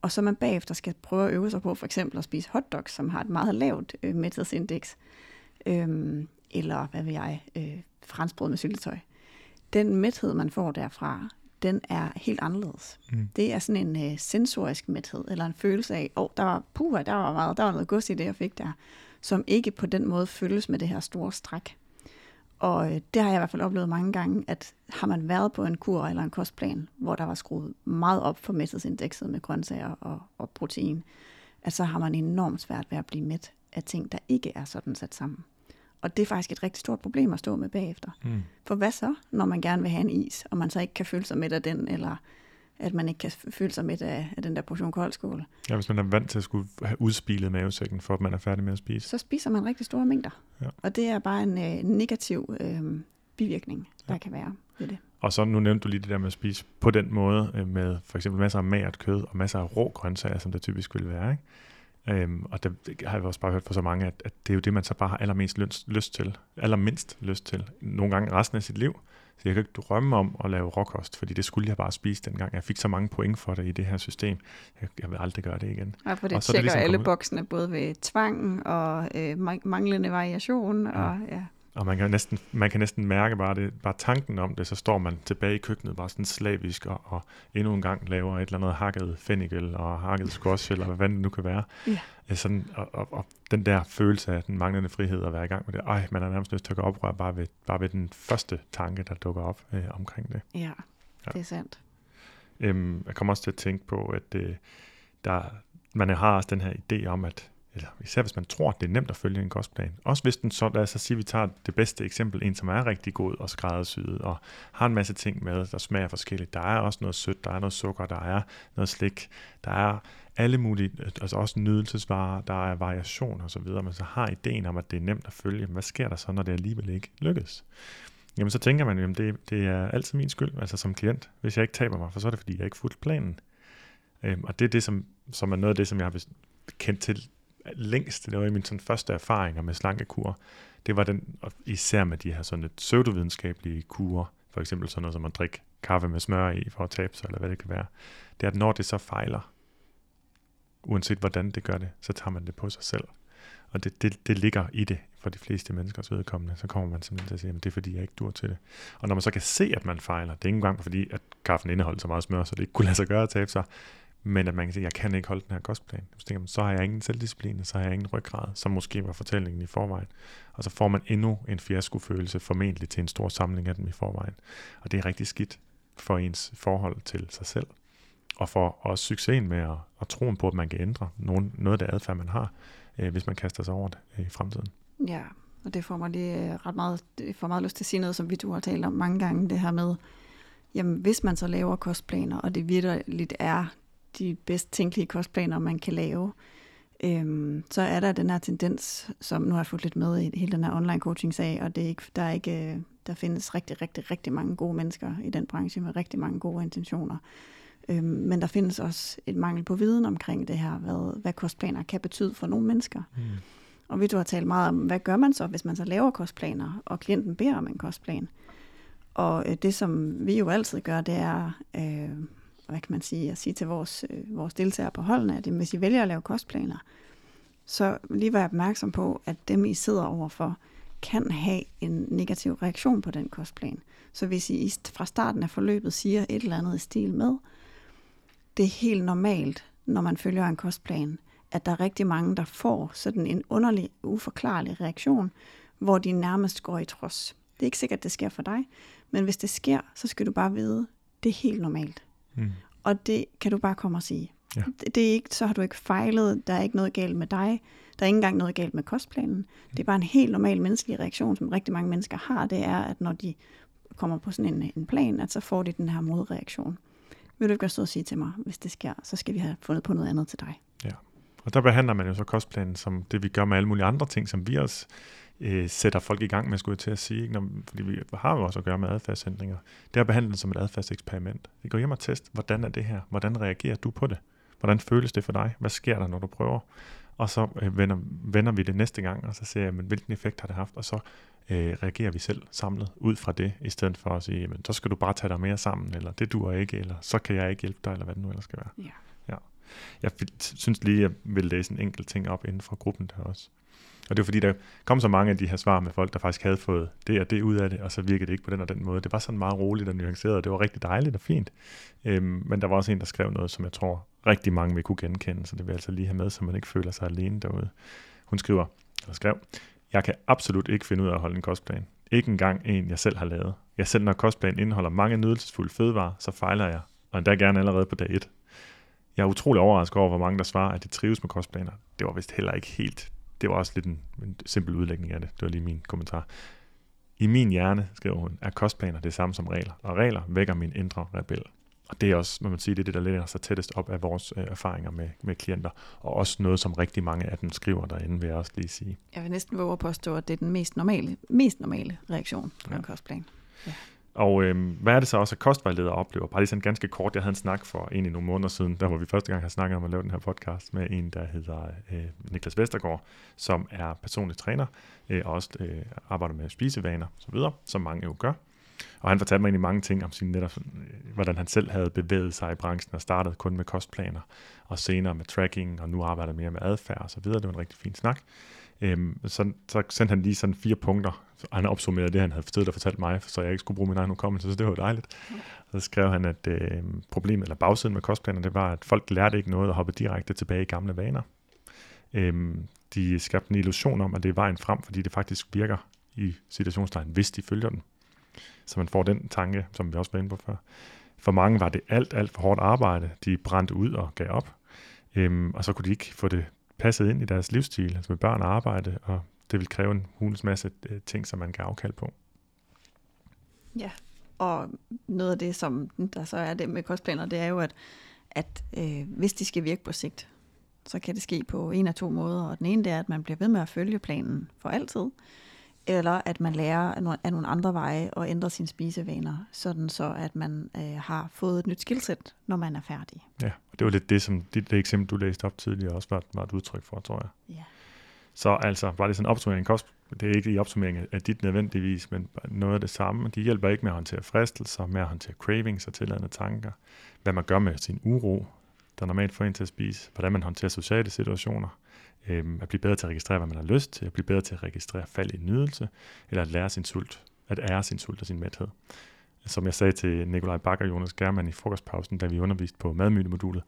C: og så man bagefter skal prøve at øve sig på for eksempel at spise hotdogs, som har et meget lavt øh, mæthedsindeks, øh, eller hvad vil jeg, øh, franskbrød med syltetøj. Den mæthed, man får derfra, den er helt anderledes. Mm. Det er sådan en øh, sensorisk mæthed, eller en følelse af, åh, oh, der var, puha, der var meget, der var noget gods i det, jeg fik der som ikke på den måde følges med det her store stræk. Og øh, det har jeg i hvert fald oplevet mange gange, at har man været på en kur eller en kostplan, hvor der var skruet meget op for mæthedsindekset med grøntsager og, og protein, at så har man enormt svært ved at blive mæt af ting, der ikke er sådan sat sammen. Og det er faktisk et rigtig stort problem at stå med bagefter. Mm. For hvad så, når man gerne vil have en is, og man så ikke kan føle sig med af den, eller at man ikke kan føle sig med af, af den der portion koldskål.
B: Ja, hvis man er vant til at skulle have udspilet mavesækken, for at man er færdig med at spise.
C: Så spiser man rigtig store mængder. Ja. Og det er bare en øh, negativ øh, bivirkning, der ja. kan være ved det.
B: Og så nu nævnte du lige det der med at spise på den måde, øh, med for eksempel masser af magert kød og masser af rå grøntsager, som det typisk vil være. Ikke? Øhm, og det, det har jeg også bare hørt fra så mange, at, at det er jo det, man så bare har allermest lyst, lyst til. Allermindst lyst til. Nogle gange resten af sit liv. Så jeg kan ikke drømme om at lave råkost, fordi det skulle jeg bare spise dengang. Jeg fik så mange point for det i det her system. Jeg, jeg vil aldrig gøre det igen.
C: Ja, for det og så tjekker det ligesom alle boksene, både ved tvang og øh, manglende variation. Ja. Og, ja.
B: Og man kan, næsten, man kan næsten mærke bare, det, bare tanken om det, så står man tilbage i køkkenet bare sådan slavisk og, og endnu en gang laver et eller andet hakket fennikel og hakket squash, eller hvad det nu kan være. Ja. Sådan, og, og, og, den der følelse af den manglende frihed at være i gang med det, ej, man er nærmest nødt til at gå oprør bare ved, bare ved den første tanke, der dukker op øh, omkring det.
C: Ja, ja, det er sandt.
B: Øhm, jeg kommer også til at tænke på, at øh, der, man har også den her idé om, at eller især hvis man tror, at det er nemt at følge en kostplan. Også hvis den så, lad os så sige, at vi tager det bedste eksempel, en som er rigtig god og skræddersyet, og har en masse ting med, der smager forskelligt. Der er også noget sødt, der er noget sukker, der er noget slik, der er alle mulige, altså også nydelsesvarer, der er variation og så videre, men så har ideen om, at det er nemt at følge, hvad sker der så, når det alligevel ikke lykkes? Jamen så tænker man, jamen det, det er altid min skyld, altså som klient, hvis jeg ikke taber mig, for så er det fordi, jeg ikke fulgte planen. Øhm, og det er det, som, som er noget af det, som jeg har kendt til længst, det var min sådan første erfaringer med slankekur, det var den, især med de her sådan lidt pseudovidenskabelige kurer, for eksempel sådan noget som at drikke kaffe med smør i for at tabe sig, eller hvad det kan være, det er, at når det så fejler, uanset hvordan det gør det, så tager man det på sig selv. Og det, det, det ligger i det for de fleste menneskers vedkommende, så kommer man simpelthen til at sige, at det er fordi, jeg ikke dur til det. Og når man så kan se, at man fejler, det er ikke engang fordi, at kaffen indeholder så meget smør, så det ikke kunne lade sig gøre at tabe sig, men at man kan sige, at jeg kan ikke holde den her kostplan. Så, tænker man, så har jeg ingen selvdisciplin, så har jeg ingen ryggrad, som måske var fortællingen i forvejen. Og så får man endnu en fiaskofølelse, formentlig til en stor samling af dem i forvejen. Og det er rigtig skidt for ens forhold til sig selv. Og for også succesen med at, at troen på, at man kan ændre nogen, noget af det adfærd, man har, øh, hvis man kaster sig over det øh, i fremtiden.
C: Ja, og det får mig lige øh, ret meget, det får meget lyst til at sige noget, som vi to har talt om mange gange, det her med, jamen hvis man så laver kostplaner, og det virkelig er de bedst tænkelige kostplaner, man kan lave, øhm, så er der den her tendens, som nu har jeg fået lidt med i hele den her online coaching sag, og det er ikke, der, er ikke, øh, der findes rigtig, rigtig, rigtig mange gode mennesker i den branche med rigtig mange gode intentioner. Øhm, men der findes også et mangel på viden omkring det her, hvad, hvad kostplaner kan betyde for nogle mennesker. Mm. Og vi du har talt meget om, hvad gør man så, hvis man så laver kostplaner, og klienten beder om en kostplan. Og øh, det, som vi jo altid gør, det er, øh, hvad kan man sige, at sige til vores, øh, vores deltagere på holdene, at hvis I vælger at lave kostplaner, så lige være opmærksom på, at dem, I sidder overfor, kan have en negativ reaktion på den kostplan. Så hvis I fra starten af forløbet siger et eller andet i stil med, det er helt normalt, når man følger en kostplan, at der er rigtig mange, der får sådan en underlig, uforklarlig reaktion, hvor de nærmest går i trods. Det er ikke sikkert, at det sker for dig, men hvis det sker, så skal du bare vide, det er helt normalt. Mm. Og det kan du bare komme og sige. Ja. Det, det er ikke, så har du ikke fejlet, der er ikke noget galt med dig, der er ikke engang noget galt med kostplanen. Det er bare en helt normal menneskelig reaktion, som rigtig mange mennesker har, det er, at når de kommer på sådan en, en plan, at så får de den her modreaktion. Vil du ikke stå og sige til mig, hvis det sker, så skal vi have fundet på noget andet til dig.
B: Ja, og der behandler man jo så kostplanen som det, vi gør med alle mulige andre ting, som vi også øh, sætter folk i gang med, skulle jeg til at sige, ikke? Når, fordi vi har jo også at gøre med adfærdsændringer. Det er behandlet som et adfærdseksperiment. Vi går hjem og test, hvordan er det her? Hvordan reagerer du på det? Hvordan føles det for dig? Hvad sker der, når du prøver? Og så øh, vender, vender vi det næste gang, og så ser jeg, men, hvilken effekt har det haft? Og så øh, reagerer vi selv samlet ud fra det, i stedet for at sige, men så skal du bare tage dig mere sammen, eller det duer ikke, eller så kan jeg ikke hjælpe dig, eller hvad det nu ellers skal være.
C: Ja.
B: ja. Jeg synes lige, jeg vil læse en enkelt ting op inden for gruppen der også. Og det var fordi, der kom så mange af de her svar med folk, der faktisk havde fået det og det ud af det, og så virkede det ikke på den og den måde. Det var sådan meget roligt og nuanceret, og det var rigtig dejligt og fint. Øhm, men der var også en, der skrev noget, som jeg tror rigtig mange vil kunne genkende, så det vil jeg altså lige have med, så man ikke føler sig alene derude. Hun skriver, eller skrev, jeg kan absolut ikke finde ud af at holde en kostplan. Ikke engang en, jeg selv har lavet. Jeg selv når kostplanen indeholder mange nydelsesfulde fødevarer, så fejler jeg, og endda gerne allerede på dag 1. Jeg er utrolig overrasket over, hvor mange der svarer, at de trives med kostplaner. Det var vist heller ikke helt det var også lidt en, en simpel udlægning af det. Det var lige min kommentar. I min hjerne, skriver hun, er kostplaner det samme som regler, og regler vækker min indre rebel. Og det er også, må man sige, det er det, der læner sig tættest op af vores øh, erfaringer med, med klienter, og også noget, som rigtig mange af dem skriver derinde, vil jeg også lige sige.
C: Jeg vil næsten våge at påstå, at det er den mest normale, mest normale reaktion på ja. en kostplan. Ja.
B: Og øh, hvad er det så også, at kostvejledere oplever? Bare lige sådan ganske kort. Jeg havde en snak for en i nogle måneder siden, der hvor vi første gang har snakket om at lave den her podcast med en, der hedder øh, Niklas Vestergaard, som er personlig træner øh, og også øh, arbejder med spisevaner osv., som mange jo gør. Og han fortalte mig egentlig mange ting om sin netop, øh, hvordan han selv havde bevæget sig i branchen og startet kun med kostplaner, og senere med tracking, og nu arbejder mere med adfærd og så videre. Det var en rigtig fin snak. Øhm, så, så sendte han lige sådan fire punkter, han opsummerede det, han havde forstået og fortalt mig, så jeg ikke skulle bruge min egen hukommelse, så det var dejligt. Så skrev han, at øh, problemet, eller bagsiden med kostplaner, det var, at folk lærte ikke noget og hoppe direkte tilbage i gamle vaner. Øhm, de skabte en illusion om, at det er vejen frem, fordi det faktisk virker i situationstegn, hvis de følger den. Så man får den tanke, som vi også var inde på før. For mange var det alt, alt for hårdt arbejde. De brændte ud og gav op. Øhm, og så kunne de ikke få det passet ind i deres livsstil, altså med børn og arbejde, og det vil kræve en hulens masse øh, ting, som man kan afkalde på.
C: Ja, og noget af det, som der så er det med kostplaner, det er jo, at, at øh, hvis de skal virke på sigt, så kan det ske på en af to måder. Og den ene det er, at man bliver ved med at følge planen for altid, eller at man lærer af nogle andre veje og ændre sine spisevaner, sådan så at man øh, har fået et nyt skillset, når man er færdig.
B: Ja, og det var lidt det, som det, det eksempel, du læste op tidligere, også var, var et udtryk for, tror jeg.
C: Ja.
B: Så altså, bare det sådan en opsummering kost, det er ikke i opsummering af dit nødvendigvis, men noget af det samme. De hjælper ikke med at håndtere fristelser, med at håndtere cravings og tilladende tanker. Hvad man gør med sin uro, der normalt får en til at spise. Hvordan man håndterer sociale situationer øh, at blive bedre til at registrere, hvad man har lyst til, at blive bedre til at registrere fald i nydelse, eller at lære sin sult, at ære sin sult og sin mæthed. Som jeg sagde til Nikolaj Bakker og Jonas Germann i frokostpausen, da vi underviste på madmytemodulet,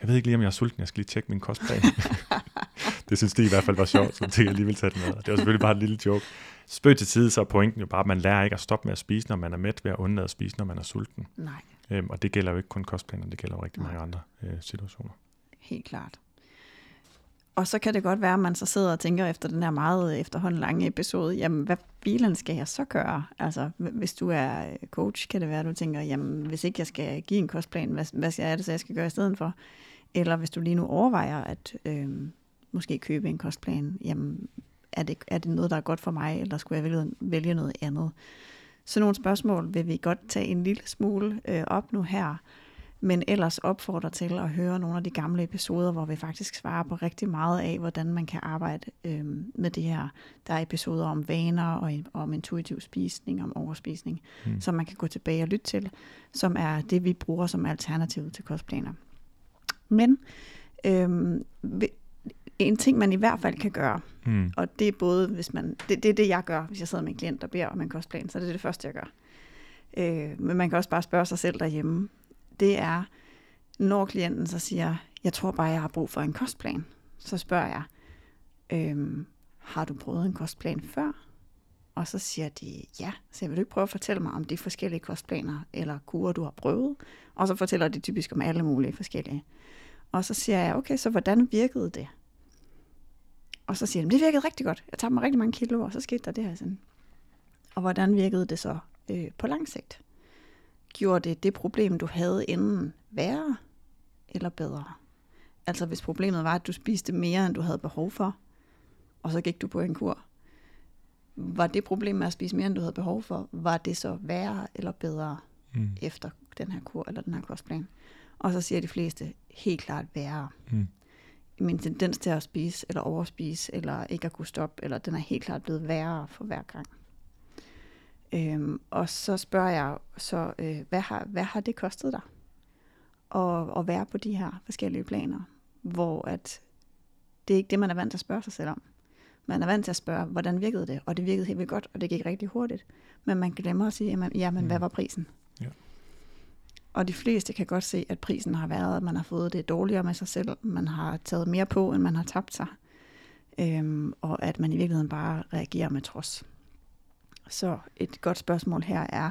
B: jeg ved ikke lige, om jeg er sulten, jeg skal lige tjekke min kostplan. det synes de i hvert fald var sjovt, så det jeg lige vil tage det med. Det var selvfølgelig bare et lille joke. Spøg til side, så er pointen jo bare, at man lærer ikke at stoppe med at spise, når man er mæt, ved at undlade at spise, når man er sulten.
C: Nej.
B: Øhm, og det gælder jo ikke kun kostplaner, det gælder jo rigtig Nej. mange andre øh, situationer.
C: Helt klart. Og så kan det godt være, at man så sidder og tænker efter den her meget øh, efterhånden lange episode, jamen hvad bilen skal jeg så gøre? Altså hvis du er øh, coach, kan det være, at du tænker, jamen hvis ikke jeg skal give en kostplan, hvad, hvad er det så, jeg skal gøre i stedet for? Eller hvis du lige nu overvejer at øh, måske købe en kostplan, jamen er det, er det noget, der er godt for mig, eller skulle jeg vælge, vælge noget andet? Så nogle spørgsmål vil vi godt tage en lille smule øh, op nu her. Men ellers opfordrer til at høre nogle af de gamle episoder, hvor vi faktisk svarer på rigtig meget af, hvordan man kan arbejde øh, med det her. Der er episoder om vaner og om intuitiv spisning, om overspisning, mm. som man kan gå tilbage og lytte til, som er det, vi bruger som alternativ til kostplaner. Men øh, en ting, man i hvert fald kan gøre, mm. og det er både, hvis man, det, det er det, jeg gør, hvis jeg sidder med en klient, der beder om en kostplan, så det er det første, jeg gør. Øh, men man kan også bare spørge sig selv derhjemme. Det er, når klienten så siger, jeg tror bare, jeg har brug for en kostplan, så spørger jeg, øhm, har du prøvet en kostplan før? Og så siger de, ja. Så jeg vil du ikke prøve at fortælle mig om de forskellige kostplaner eller kurer, du har prøvet? Og så fortæller de typisk om alle mulige forskellige. Og så siger jeg, okay, så hvordan virkede det? Og så siger de, det virkede rigtig godt. Jeg tabte mig rigtig mange kilo, og så skete der det her sådan. Og hvordan virkede det så øh, på lang sigt? Gjorde det det problem, du havde inden værre eller bedre? Altså hvis problemet var, at du spiste mere, end du havde behov for, og så gik du på en kur. Var det problem med at spise mere, end du havde behov for, var det så værre eller bedre mm. efter den her kur eller den her kostplan? Og så siger de fleste helt klart værre. Mm min tendens til at spise eller overspise, eller ikke at kunne stoppe, eller den er helt klart blevet værre for hver gang. Øhm, og så spørger jeg så, øh, hvad, har, hvad har det kostet dig at, at være på de her forskellige planer, hvor at det er ikke det, man er vant til at spørge sig selv om. Man er vant til at spørge, hvordan virkede det? Og det virkede helt vildt godt, og det gik rigtig hurtigt. Men man glemmer at sige, jamen, jamen mm. hvad var prisen? Ja. Og de fleste kan godt se, at prisen har været, at man har fået det dårligere med sig selv, man har taget mere på, end man har tabt sig, øhm, og at man i virkeligheden bare reagerer med trods. Så et godt spørgsmål her er,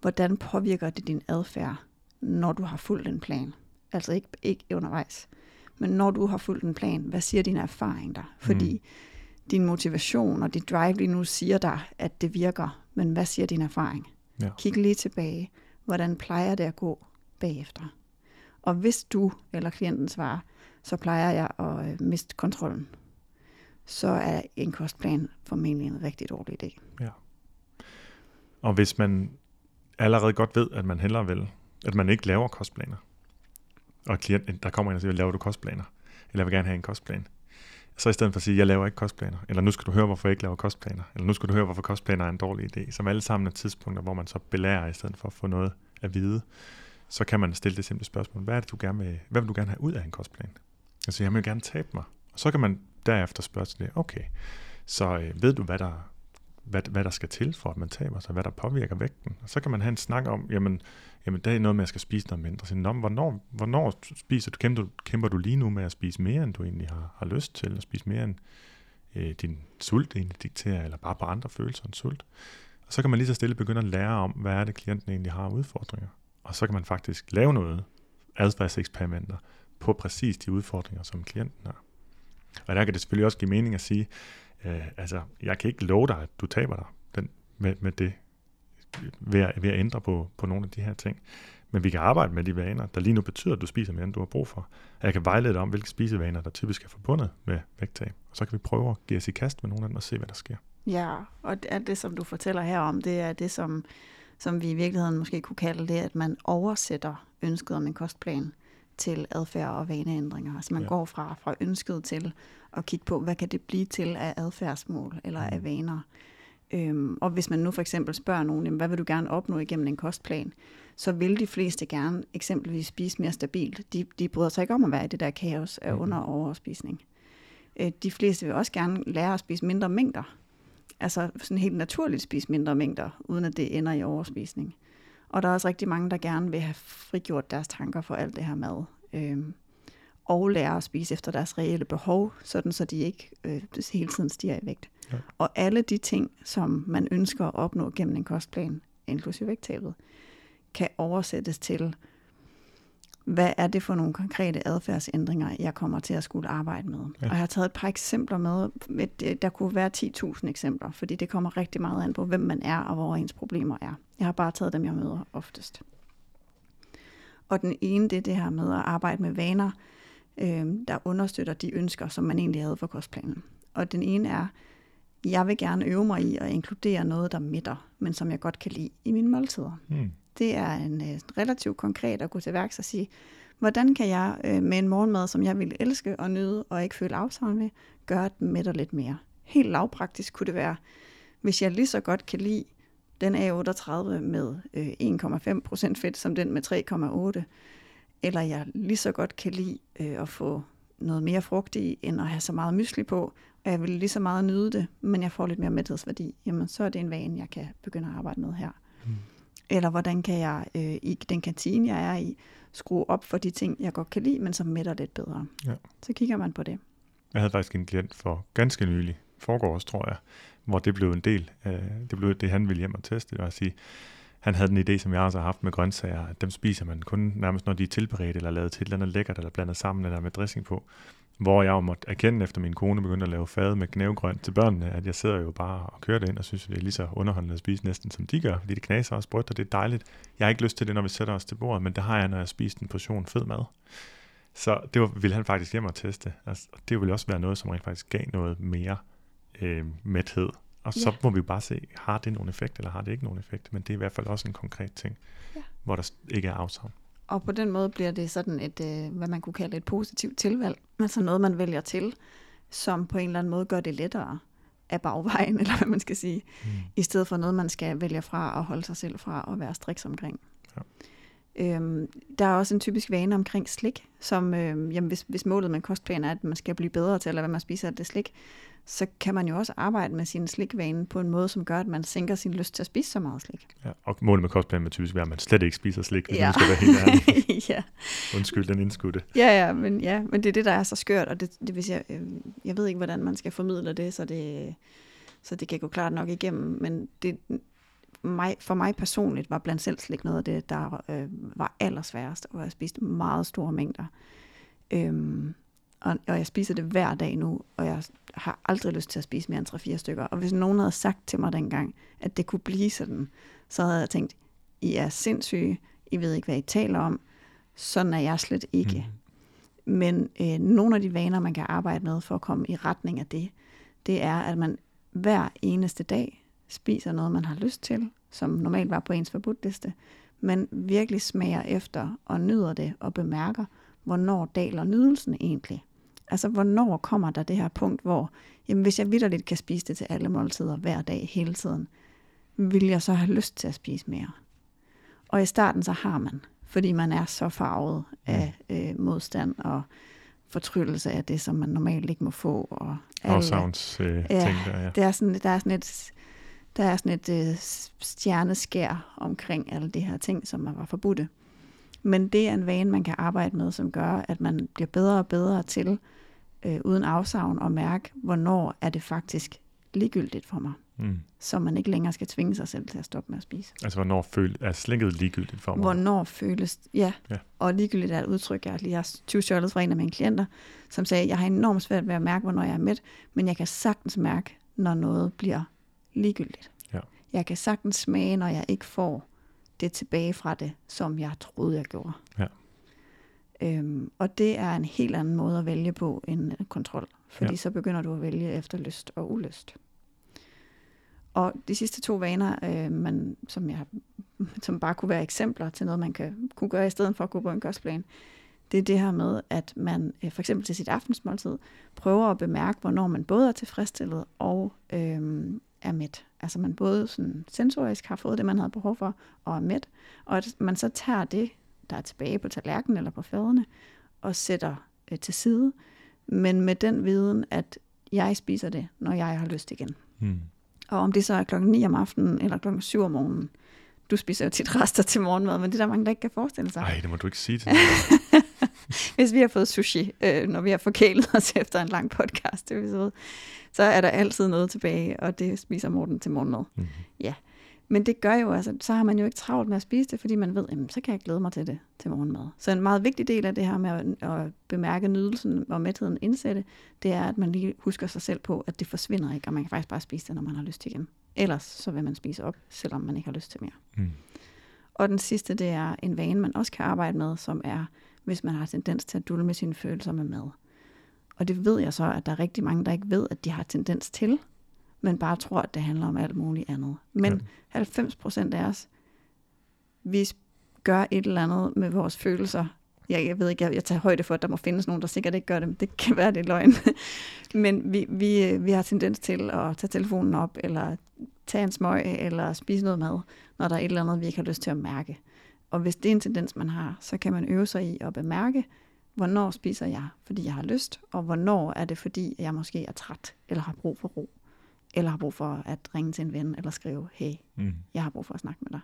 C: hvordan påvirker det din adfærd, når du har fulgt en plan? Altså ikke, ikke undervejs, men når du har fulgt en plan, hvad siger din erfaring der? Fordi mm. din motivation og dit drive lige nu siger dig, at det virker, men hvad siger din erfaring? Ja. Kig lige tilbage hvordan plejer det at gå bagefter? Og hvis du eller klienten svarer, så plejer jeg at øh, miste kontrollen, så er en kostplan formentlig en rigtig dårlig idé. Ja.
B: Og hvis man allerede godt ved, at man hellere vil, at man ikke laver kostplaner, og klienten, der kommer ind og siger, laver du kostplaner? Eller jeg vil gerne have en kostplan. Så i stedet for at sige, jeg laver ikke kostplaner, eller nu skal du høre, hvorfor jeg ikke laver kostplaner, eller nu skal du høre, hvorfor kostplaner er en dårlig idé, som alle sammen er tidspunkter, hvor man så belærer i stedet for at få noget at vide, så kan man stille det simple spørgsmål, hvad er det, du gerne vil, hvad vil du gerne have ud af en kostplan? Altså, jeg vil gerne tabe mig. Og så kan man derefter spørge til det, okay, så øh, ved du, hvad der, hvad, hvad der skal til for, at man taber sig, hvad der påvirker vægten. Og så kan man have en snak om, jamen, jamen der er noget med, at jeg skal spise noget mindre. Så, hvornår, hvornår spiser du, kæmper, du, kæmper du lige nu med at spise mere, end du egentlig har, har lyst til, at spise mere, end øh, din sult egentlig dikterer, eller bare på andre følelser end sult. Og så kan man lige så stille begynde at lære om, hvad er det, klienten egentlig har udfordringer. Og så kan man faktisk lave noget, adfærdseksperimenter, på præcis de udfordringer, som klienten har. Og der kan det selvfølgelig også give mening at sige, øh, altså, jeg kan ikke love dig, at du taber dig den, med, med det, ved at, ved at ændre på, på nogle af de her ting. Men vi kan arbejde med de vaner, der lige nu betyder, at du spiser mere, end du har brug for. Og jeg kan vejlede dig om, hvilke spisevaner, der typisk er forbundet med vægttab. Og så kan vi prøve at give os i kast med nogle af dem og se, hvad der sker.
C: Ja, og det, det, som du fortæller her om, det er det, som, som vi i virkeligheden måske kunne kalde det, at man oversætter ønsket om en kostplan til adfærd og vaneændringer. Altså man ja. går fra, fra ønsket til at kigge på, hvad kan det blive til af adfærdsmål eller af mm. vaner. Øhm, og hvis man nu for eksempel spørger nogen, jamen, hvad vil du gerne opnå igennem en kostplan, så vil de fleste gerne eksempelvis spise mere stabilt. De, de bryder sig ikke om at være i det der kaos af under- og overspisning. Øh, de fleste vil også gerne lære at spise mindre mængder altså sådan helt naturligt spise mindre mængder, uden at det ender i overspisning. Og der er også rigtig mange, der gerne vil have frigjort deres tanker for alt det her mad. Øhm, og lære at spise efter deres reelle behov, sådan så de ikke øh, hele tiden stiger i vægt. Ja. Og alle de ting, som man ønsker at opnå gennem en kostplan, inklusive vægttabet, kan oversættes til hvad er det for nogle konkrete adfærdsændringer, jeg kommer til at skulle arbejde med. Ja. Og jeg har taget et par eksempler med. Der kunne være 10.000 eksempler, fordi det kommer rigtig meget an på, hvem man er og hvor ens problemer er. Jeg har bare taget dem, jeg møder oftest. Og den ene, det er det her med at arbejde med vaner, øh, der understøtter de ønsker, som man egentlig havde for kostplanen. Og den ene er, jeg vil gerne øve mig i at inkludere noget, der midter, men som jeg godt kan lide i mine måltider. Mm det er en øh, relativt konkret at gå til værks og sige, hvordan kan jeg øh, med en morgenmad, som jeg ville elske og nyde og ikke føle afsavn ved, gøre den mætter lidt mere. Helt lavpraktisk kunne det være, hvis jeg lige så godt kan lide den A38 med øh, 1,5% fedt som den med 3,8, eller jeg lige så godt kan lide øh, at få noget mere frugt i, end at have så meget mysli på, og jeg vil lige så meget nyde det, men jeg får lidt mere mæthedsværdi, jamen så er det en vane, jeg kan begynde at arbejde med her. Mm. Eller hvordan kan jeg øh, i den kantine, jeg er i, skrue op for de ting, jeg godt kan lide, men som mætter lidt bedre. Ja. Så kigger man på det.
B: Jeg havde faktisk en klient for ganske nylig, foregårs tror jeg, hvor det blev en del, øh, det blev det, han ville hjem og teste, og sige, han havde den idé, som jeg også har haft med grøntsager, at dem spiser man kun nærmest, når de er tilberedt eller lavet til et eller andet lækkert, eller blandet sammen, eller med dressing på. Hvor jeg jo måtte erkende, efter min kone begyndte at lave fad med knævgrønt til børnene, at jeg sidder jo bare og kører det ind, og synes, at det er lige så underholdende at spise næsten, som de gør, fordi det knaser også brødt, og det er dejligt. Jeg har ikke lyst til det, når vi sætter os til bordet, men det har jeg, når jeg spiser en portion fed mad. Så det var, ville han faktisk hjem og teste. Altså, det ville også være noget, som rent faktisk gav noget mere øh, mæthed og så ja. må vi bare se, har det nogen effekt, eller har det ikke nogen effekt. Men det er i hvert fald også en konkret ting, ja. hvor der ikke er afsavn.
C: Og på den måde bliver det sådan et, øh, hvad man kunne kalde et positivt tilvalg. Altså noget, man vælger til, som på en eller anden måde gør det lettere af bagvejen, eller hvad man skal sige, mm. i stedet for noget, man skal vælge fra og holde sig selv fra og være striks omkring. Ja. Øhm, der er også en typisk vane omkring slik, som øhm, jamen, hvis, hvis målet med kostplan er, at man skal blive bedre til at lade være med at spise af det slik, så kan man jo også arbejde med sin slikvane på en måde, som gør, at man sænker sin lyst til at spise så meget slik.
B: Ja, og målet med kostplanen vil typisk være, at man slet ikke spiser slik, hvis ja. man skal være helt ærlig.
C: ja.
B: Undskyld den indskudte.
C: Ja, ja men, ja, men det er det, der er så skørt, og det, det vil sige, jeg, øh, jeg ved ikke, hvordan man skal formidle det, så det, så det kan gå klart nok igennem, men det, mig, for mig personligt var blandt selv slik noget af det, der øh, var allersværest, og jeg spiste meget store mængder. Øhm, og, og jeg spiser det hver dag nu, og jeg har aldrig lyst til at spise mere end 3-4 stykker. Og hvis nogen havde sagt til mig dengang, at det kunne blive sådan, så havde jeg tænkt, I er sindssyge, I ved ikke, hvad I taler om, sådan er jeg slet ikke. Mm. Men øh, nogle af de vaner, man kan arbejde med for at komme i retning af det, det er, at man hver eneste dag spiser noget, man har lyst til, som normalt var på ens forbudtliste, men virkelig smager efter og nyder det og bemærker, hvornår daler nydelsen egentlig? Altså, hvornår kommer der det her punkt, hvor, jamen, hvis jeg vidderligt kan spise det til alle måltider hver dag, hele tiden, vil jeg så have lyst til at spise mere? Og i starten så har man, fordi man er så farvet af øh, modstand og fortryllelse af det, som man normalt ikke må få. Og
B: Afsavns øh, ja, ting der, ja.
C: Det er sådan, der er sådan et, der er sådan et øh, stjerneskær omkring alle de her ting, som var forbudte. Men det er en vane, man kan arbejde med, som gør, at man bliver bedre og bedre til, øh, uden afsavn, at mærke, hvornår er det faktisk ligegyldigt for mig. Mm. Så man ikke længere skal tvinge sig selv til at stoppe med at spise.
B: Altså, hvornår føl, er slikket ligegyldigt for mig?
C: Hvornår føles, ja. ja. Og ligegyldigt er et udtryk, jeg lige har 20 fra en af mine klienter, som sagde, jeg har enormt svært ved at mærke, hvornår jeg er mæt, men jeg kan sagtens mærke, når noget bliver ligegyldigt. Ja. Jeg kan sagtens smage, når jeg ikke får det tilbage fra det, som jeg troede, jeg gjorde. Ja. Øhm, og det er en helt anden måde at vælge på end kontrol, fordi ja. så begynder du at vælge efter lyst og ulyst. Og de sidste to vaner, øh, man, som, jeg, som bare kunne være eksempler til noget, man kan, kunne gøre i stedet for at gå på en kostplan, det er det her med, at man øh, for eksempel til sit aftensmåltid prøver at bemærke, hvornår man både er tilfredsstillet og øh, er mæt. Altså man både sådan sensorisk har fået det, man havde behov for, og er mæt. Og at man så tager det, der er tilbage på tallerkenen eller på faderne, og sætter øh, til side. Men med den viden, at jeg spiser det, når jeg har lyst igen. Mm. Og om det så er klokken 9 om aftenen eller klokken 7 om morgenen, du spiser jo tit rester til morgenmad, men det er der mange, der ikke kan forestille sig.
B: Nej, det må du ikke sige til
C: Hvis vi har fået sushi, øh, når vi har forkælet os efter en lang podcast episode, så er der altid noget tilbage, og det spiser Morten til morgenmad. Mm-hmm. Ja. Men det gør jo, altså, så har man jo ikke travlt med at spise det, fordi man ved, jamen, så kan jeg glæde mig til det til morgenmad. Så en meget vigtig del af det her med at, at bemærke nydelsen og mætheden indsætte, det er, at man lige husker sig selv på, at det forsvinder ikke, og man kan faktisk bare spise det, når man har lyst til igen. Ellers så vil man spise op, selvom man ikke har lyst til mere. Mm. Og den sidste, det er en vane, man også kan arbejde med, som er, hvis man har tendens til at dulme sine følelser med mad. Og det ved jeg så, at der er rigtig mange, der ikke ved, at de har tendens til, men bare tror, at det handler om alt muligt andet. Men ja. 90 procent af os vi gør et eller andet med vores følelser. Jeg, jeg ved ikke, jeg, jeg tager højde for, at der må findes nogen, der sikkert ikke gør det. Det kan være, det er løgn. Men vi, vi, vi har tendens til at tage telefonen op, eller tage en smøg, eller spise noget mad, når der er et eller andet, vi ikke har lyst til at mærke. Og hvis det er en tendens, man har, så kan man øve sig i at bemærke, hvornår spiser jeg, fordi jeg har lyst, og hvornår er det, fordi jeg måske er træt, eller har brug for ro, eller har brug for at ringe til en ven, eller skrive, hey, mm. jeg har brug for at snakke med dig.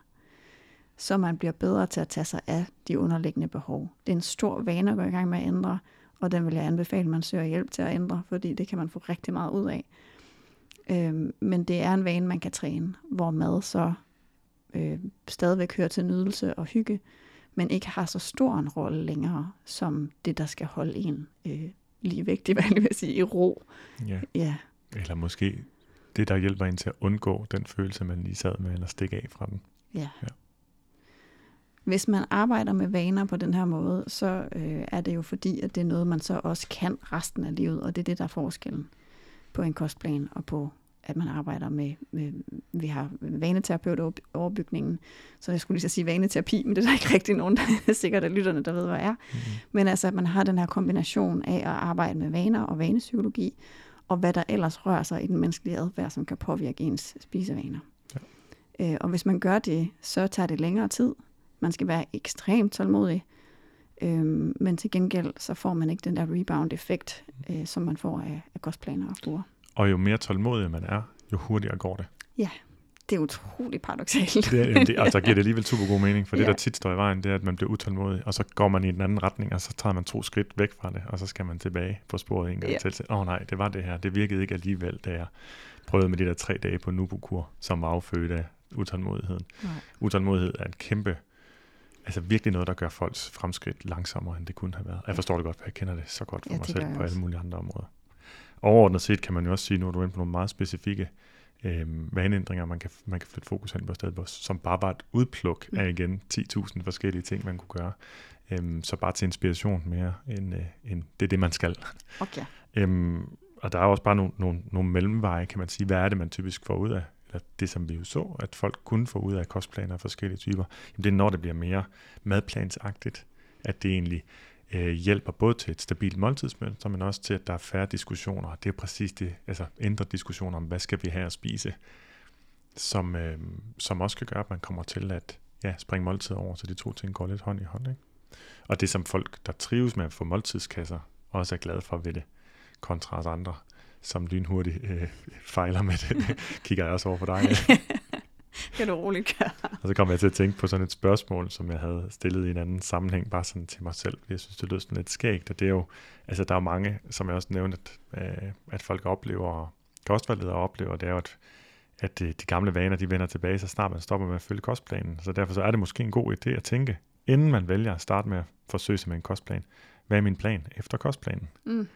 C: Så man bliver bedre til at tage sig af de underliggende behov. Det er en stor vane at gå i gang med at ændre, og den vil jeg anbefale, at man søger hjælp til at ændre, fordi det kan man få rigtig meget ud af. Øhm, men det er en vane, man kan træne, hvor mad så øh, stadigvæk hører til nydelse og hygge, men ikke har så stor en rolle længere, som det, der skal holde en øh, lige hvad jeg vil sige, i ro.
B: Ja. ja. Eller måske det, der hjælper en til at undgå den følelse, man lige sad med, eller stikke af fra den.
C: Ja. ja. Hvis man arbejder med vaner på den her måde, så øh, er det jo fordi, at det er noget, man så også kan resten af livet, og det er det, der er forskellen på en kostplan og på at man arbejder med, med vi har vaneterapeut overbygningen, så jeg skulle lige så sige vaneterapi, men det er der ikke rigtig nogen, der er sikkert af lytterne, der ved, hvad er. Mm-hmm. Men altså, at man har den her kombination af at arbejde med vaner og vanepsykologi, og hvad der ellers rører sig i den menneskelige adfærd, som kan påvirke ens spisevaner. Ja. Øh, og hvis man gør det, så tager det længere tid. Man skal være ekstremt tålmodig, øh, men til gengæld så får man ikke den der rebound-effekt, øh, som man får af, af kostplaner og bruger.
B: Og jo mere tålmodig man er, jo hurtigere går det.
C: Ja, det er utroligt paradoxalt.
B: Det, er, det, altså giver det alligevel super god mening, for ja. det, der tit står i vejen, det er, at man bliver utålmodig, og så går man i den anden retning, og så tager man to skridt væk fra det, og så skal man tilbage på sporet en gang ja. til. Åh oh, nej, det var det her. Det virkede ikke alligevel, da jeg prøvede med de der tre dage på Nubukur, som var affødt af utålmodigheden. Nej. Utålmodighed er en kæmpe, altså virkelig noget, der gør folks fremskridt langsommere, end det kunne have været. Jeg forstår det godt, for jeg kender det så godt for ja, mig selv på alle mulige andre områder overordnet set kan man jo også sige, nu er du inde på nogle meget specifikke øh, vaneændringer, man kan, man kan flytte fokus hen på stedet, som bare var et udpluk af igen 10.000 forskellige ting, man kunne gøre. Øhm, så bare til inspiration mere, end, øh, end det er det, man skal.
C: Okay.
B: Øhm, og der er også bare nogle, nogle, nogle mellemveje, kan man sige. Hvad er det, man typisk får ud af? Eller det, som vi jo så, at folk kunne få ud af kostplaner af forskellige typer. Jamen, det er, når det bliver mere madplansagtigt, at det egentlig øh, hjælper både til et stabilt måltidsmønster, men også til, at der er færre diskussioner. Det er præcis det, altså ændre diskussioner om, hvad skal vi have at spise, som, øh, som også kan gøre, at man kommer til at ja, springe måltid over, så de to ting går lidt hånd i hånd. Ikke? Og det som folk, der trives med at få måltidskasser, også er glade for ved det, kontra os andre, som lynhurtigt øh, fejler med det, kigger jeg også over for dig.
C: kan du roligt gøre.
B: og så kom jeg til at tænke på sådan et spørgsmål, som jeg havde stillet i en anden sammenhæng, bare sådan til mig selv. Jeg synes, det lød sådan lidt skægt, og det er jo, altså der er mange, som jeg også nævnte, at, øh, at folk oplever, kostvejledere oplever, det er jo, at, at de gamle vaner, de vender tilbage, så snart man stopper med at følge kostplanen. Så derfor så er det måske en god idé at tænke, inden man vælger at starte med at forsøge sig med en kostplan, hvad er min plan efter kostplanen? Mm.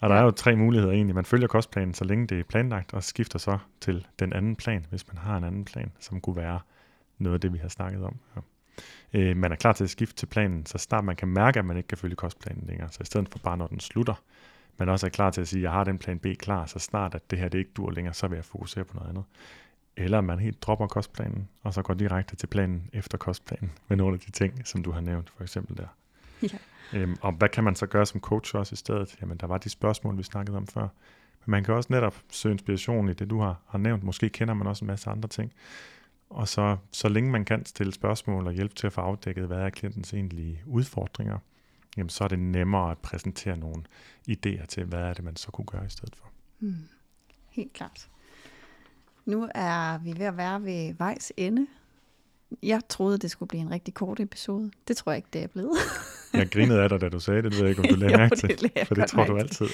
B: Og der er jo tre muligheder egentlig. Man følger kostplanen, så længe det er planlagt, og skifter så til den anden plan, hvis man har en anden plan, som kunne være noget af det, vi har snakket om. Ja. Øh, man er klar til at skifte til planen, så snart man kan mærke, at man ikke kan følge kostplanen længere. Så i stedet for bare, når den slutter, man også er klar til at sige, at jeg har den plan B klar, så snart at det her det ikke dur længere, så vil jeg fokusere på noget andet. Eller man helt dropper kostplanen, og så går direkte til planen efter kostplanen, med nogle af de ting, som du har nævnt, for eksempel der. Ja. Øhm, og hvad kan man så gøre som coach også i stedet? Jamen, der var de spørgsmål, vi snakkede om før. Men man kan også netop søge inspiration i det, du har, har nævnt. Måske kender man også en masse andre ting. Og så, så længe man kan stille spørgsmål og hjælpe til at få afdækket, hvad er klientens egentlige udfordringer, jamen så er det nemmere at præsentere nogle idéer til, hvad er det, man så kunne gøre i stedet for. Hmm.
C: Helt klart. Nu er vi ved at være ved vejs ende jeg troede, det skulle blive en rigtig kort episode. Det tror jeg ikke, det er blevet.
B: jeg grinede af dig, da du sagde det. Det ved jeg ikke, om du lagde mærke til. Det for det tror du altid.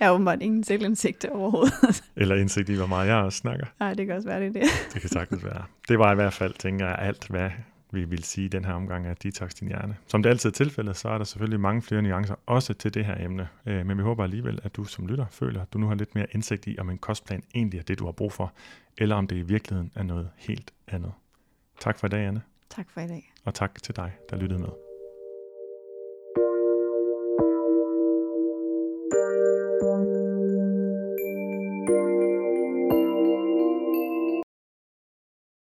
C: jeg har åbenbart ingen selvindsigt overhovedet.
B: Eller indsigt i, hvor meget jeg også snakker.
C: Nej, det kan også være, det
B: det. det kan sagtens være. Det var i hvert fald, tænker jeg, alt, hvad vi vil sige i den her omgang af Detox Din Hjerne. Som det altid er tilfældet, så er der selvfølgelig mange flere nuancer også til det her emne. Øh, men vi håber alligevel, at du som lytter føler, at du nu har lidt mere indsigt i, om en kostplan egentlig er det, du har brug for, eller om det i virkeligheden er noget helt andet. Tak for i dag, Anne.
C: Tak for i dag.
B: Og tak til dig, der lyttede med.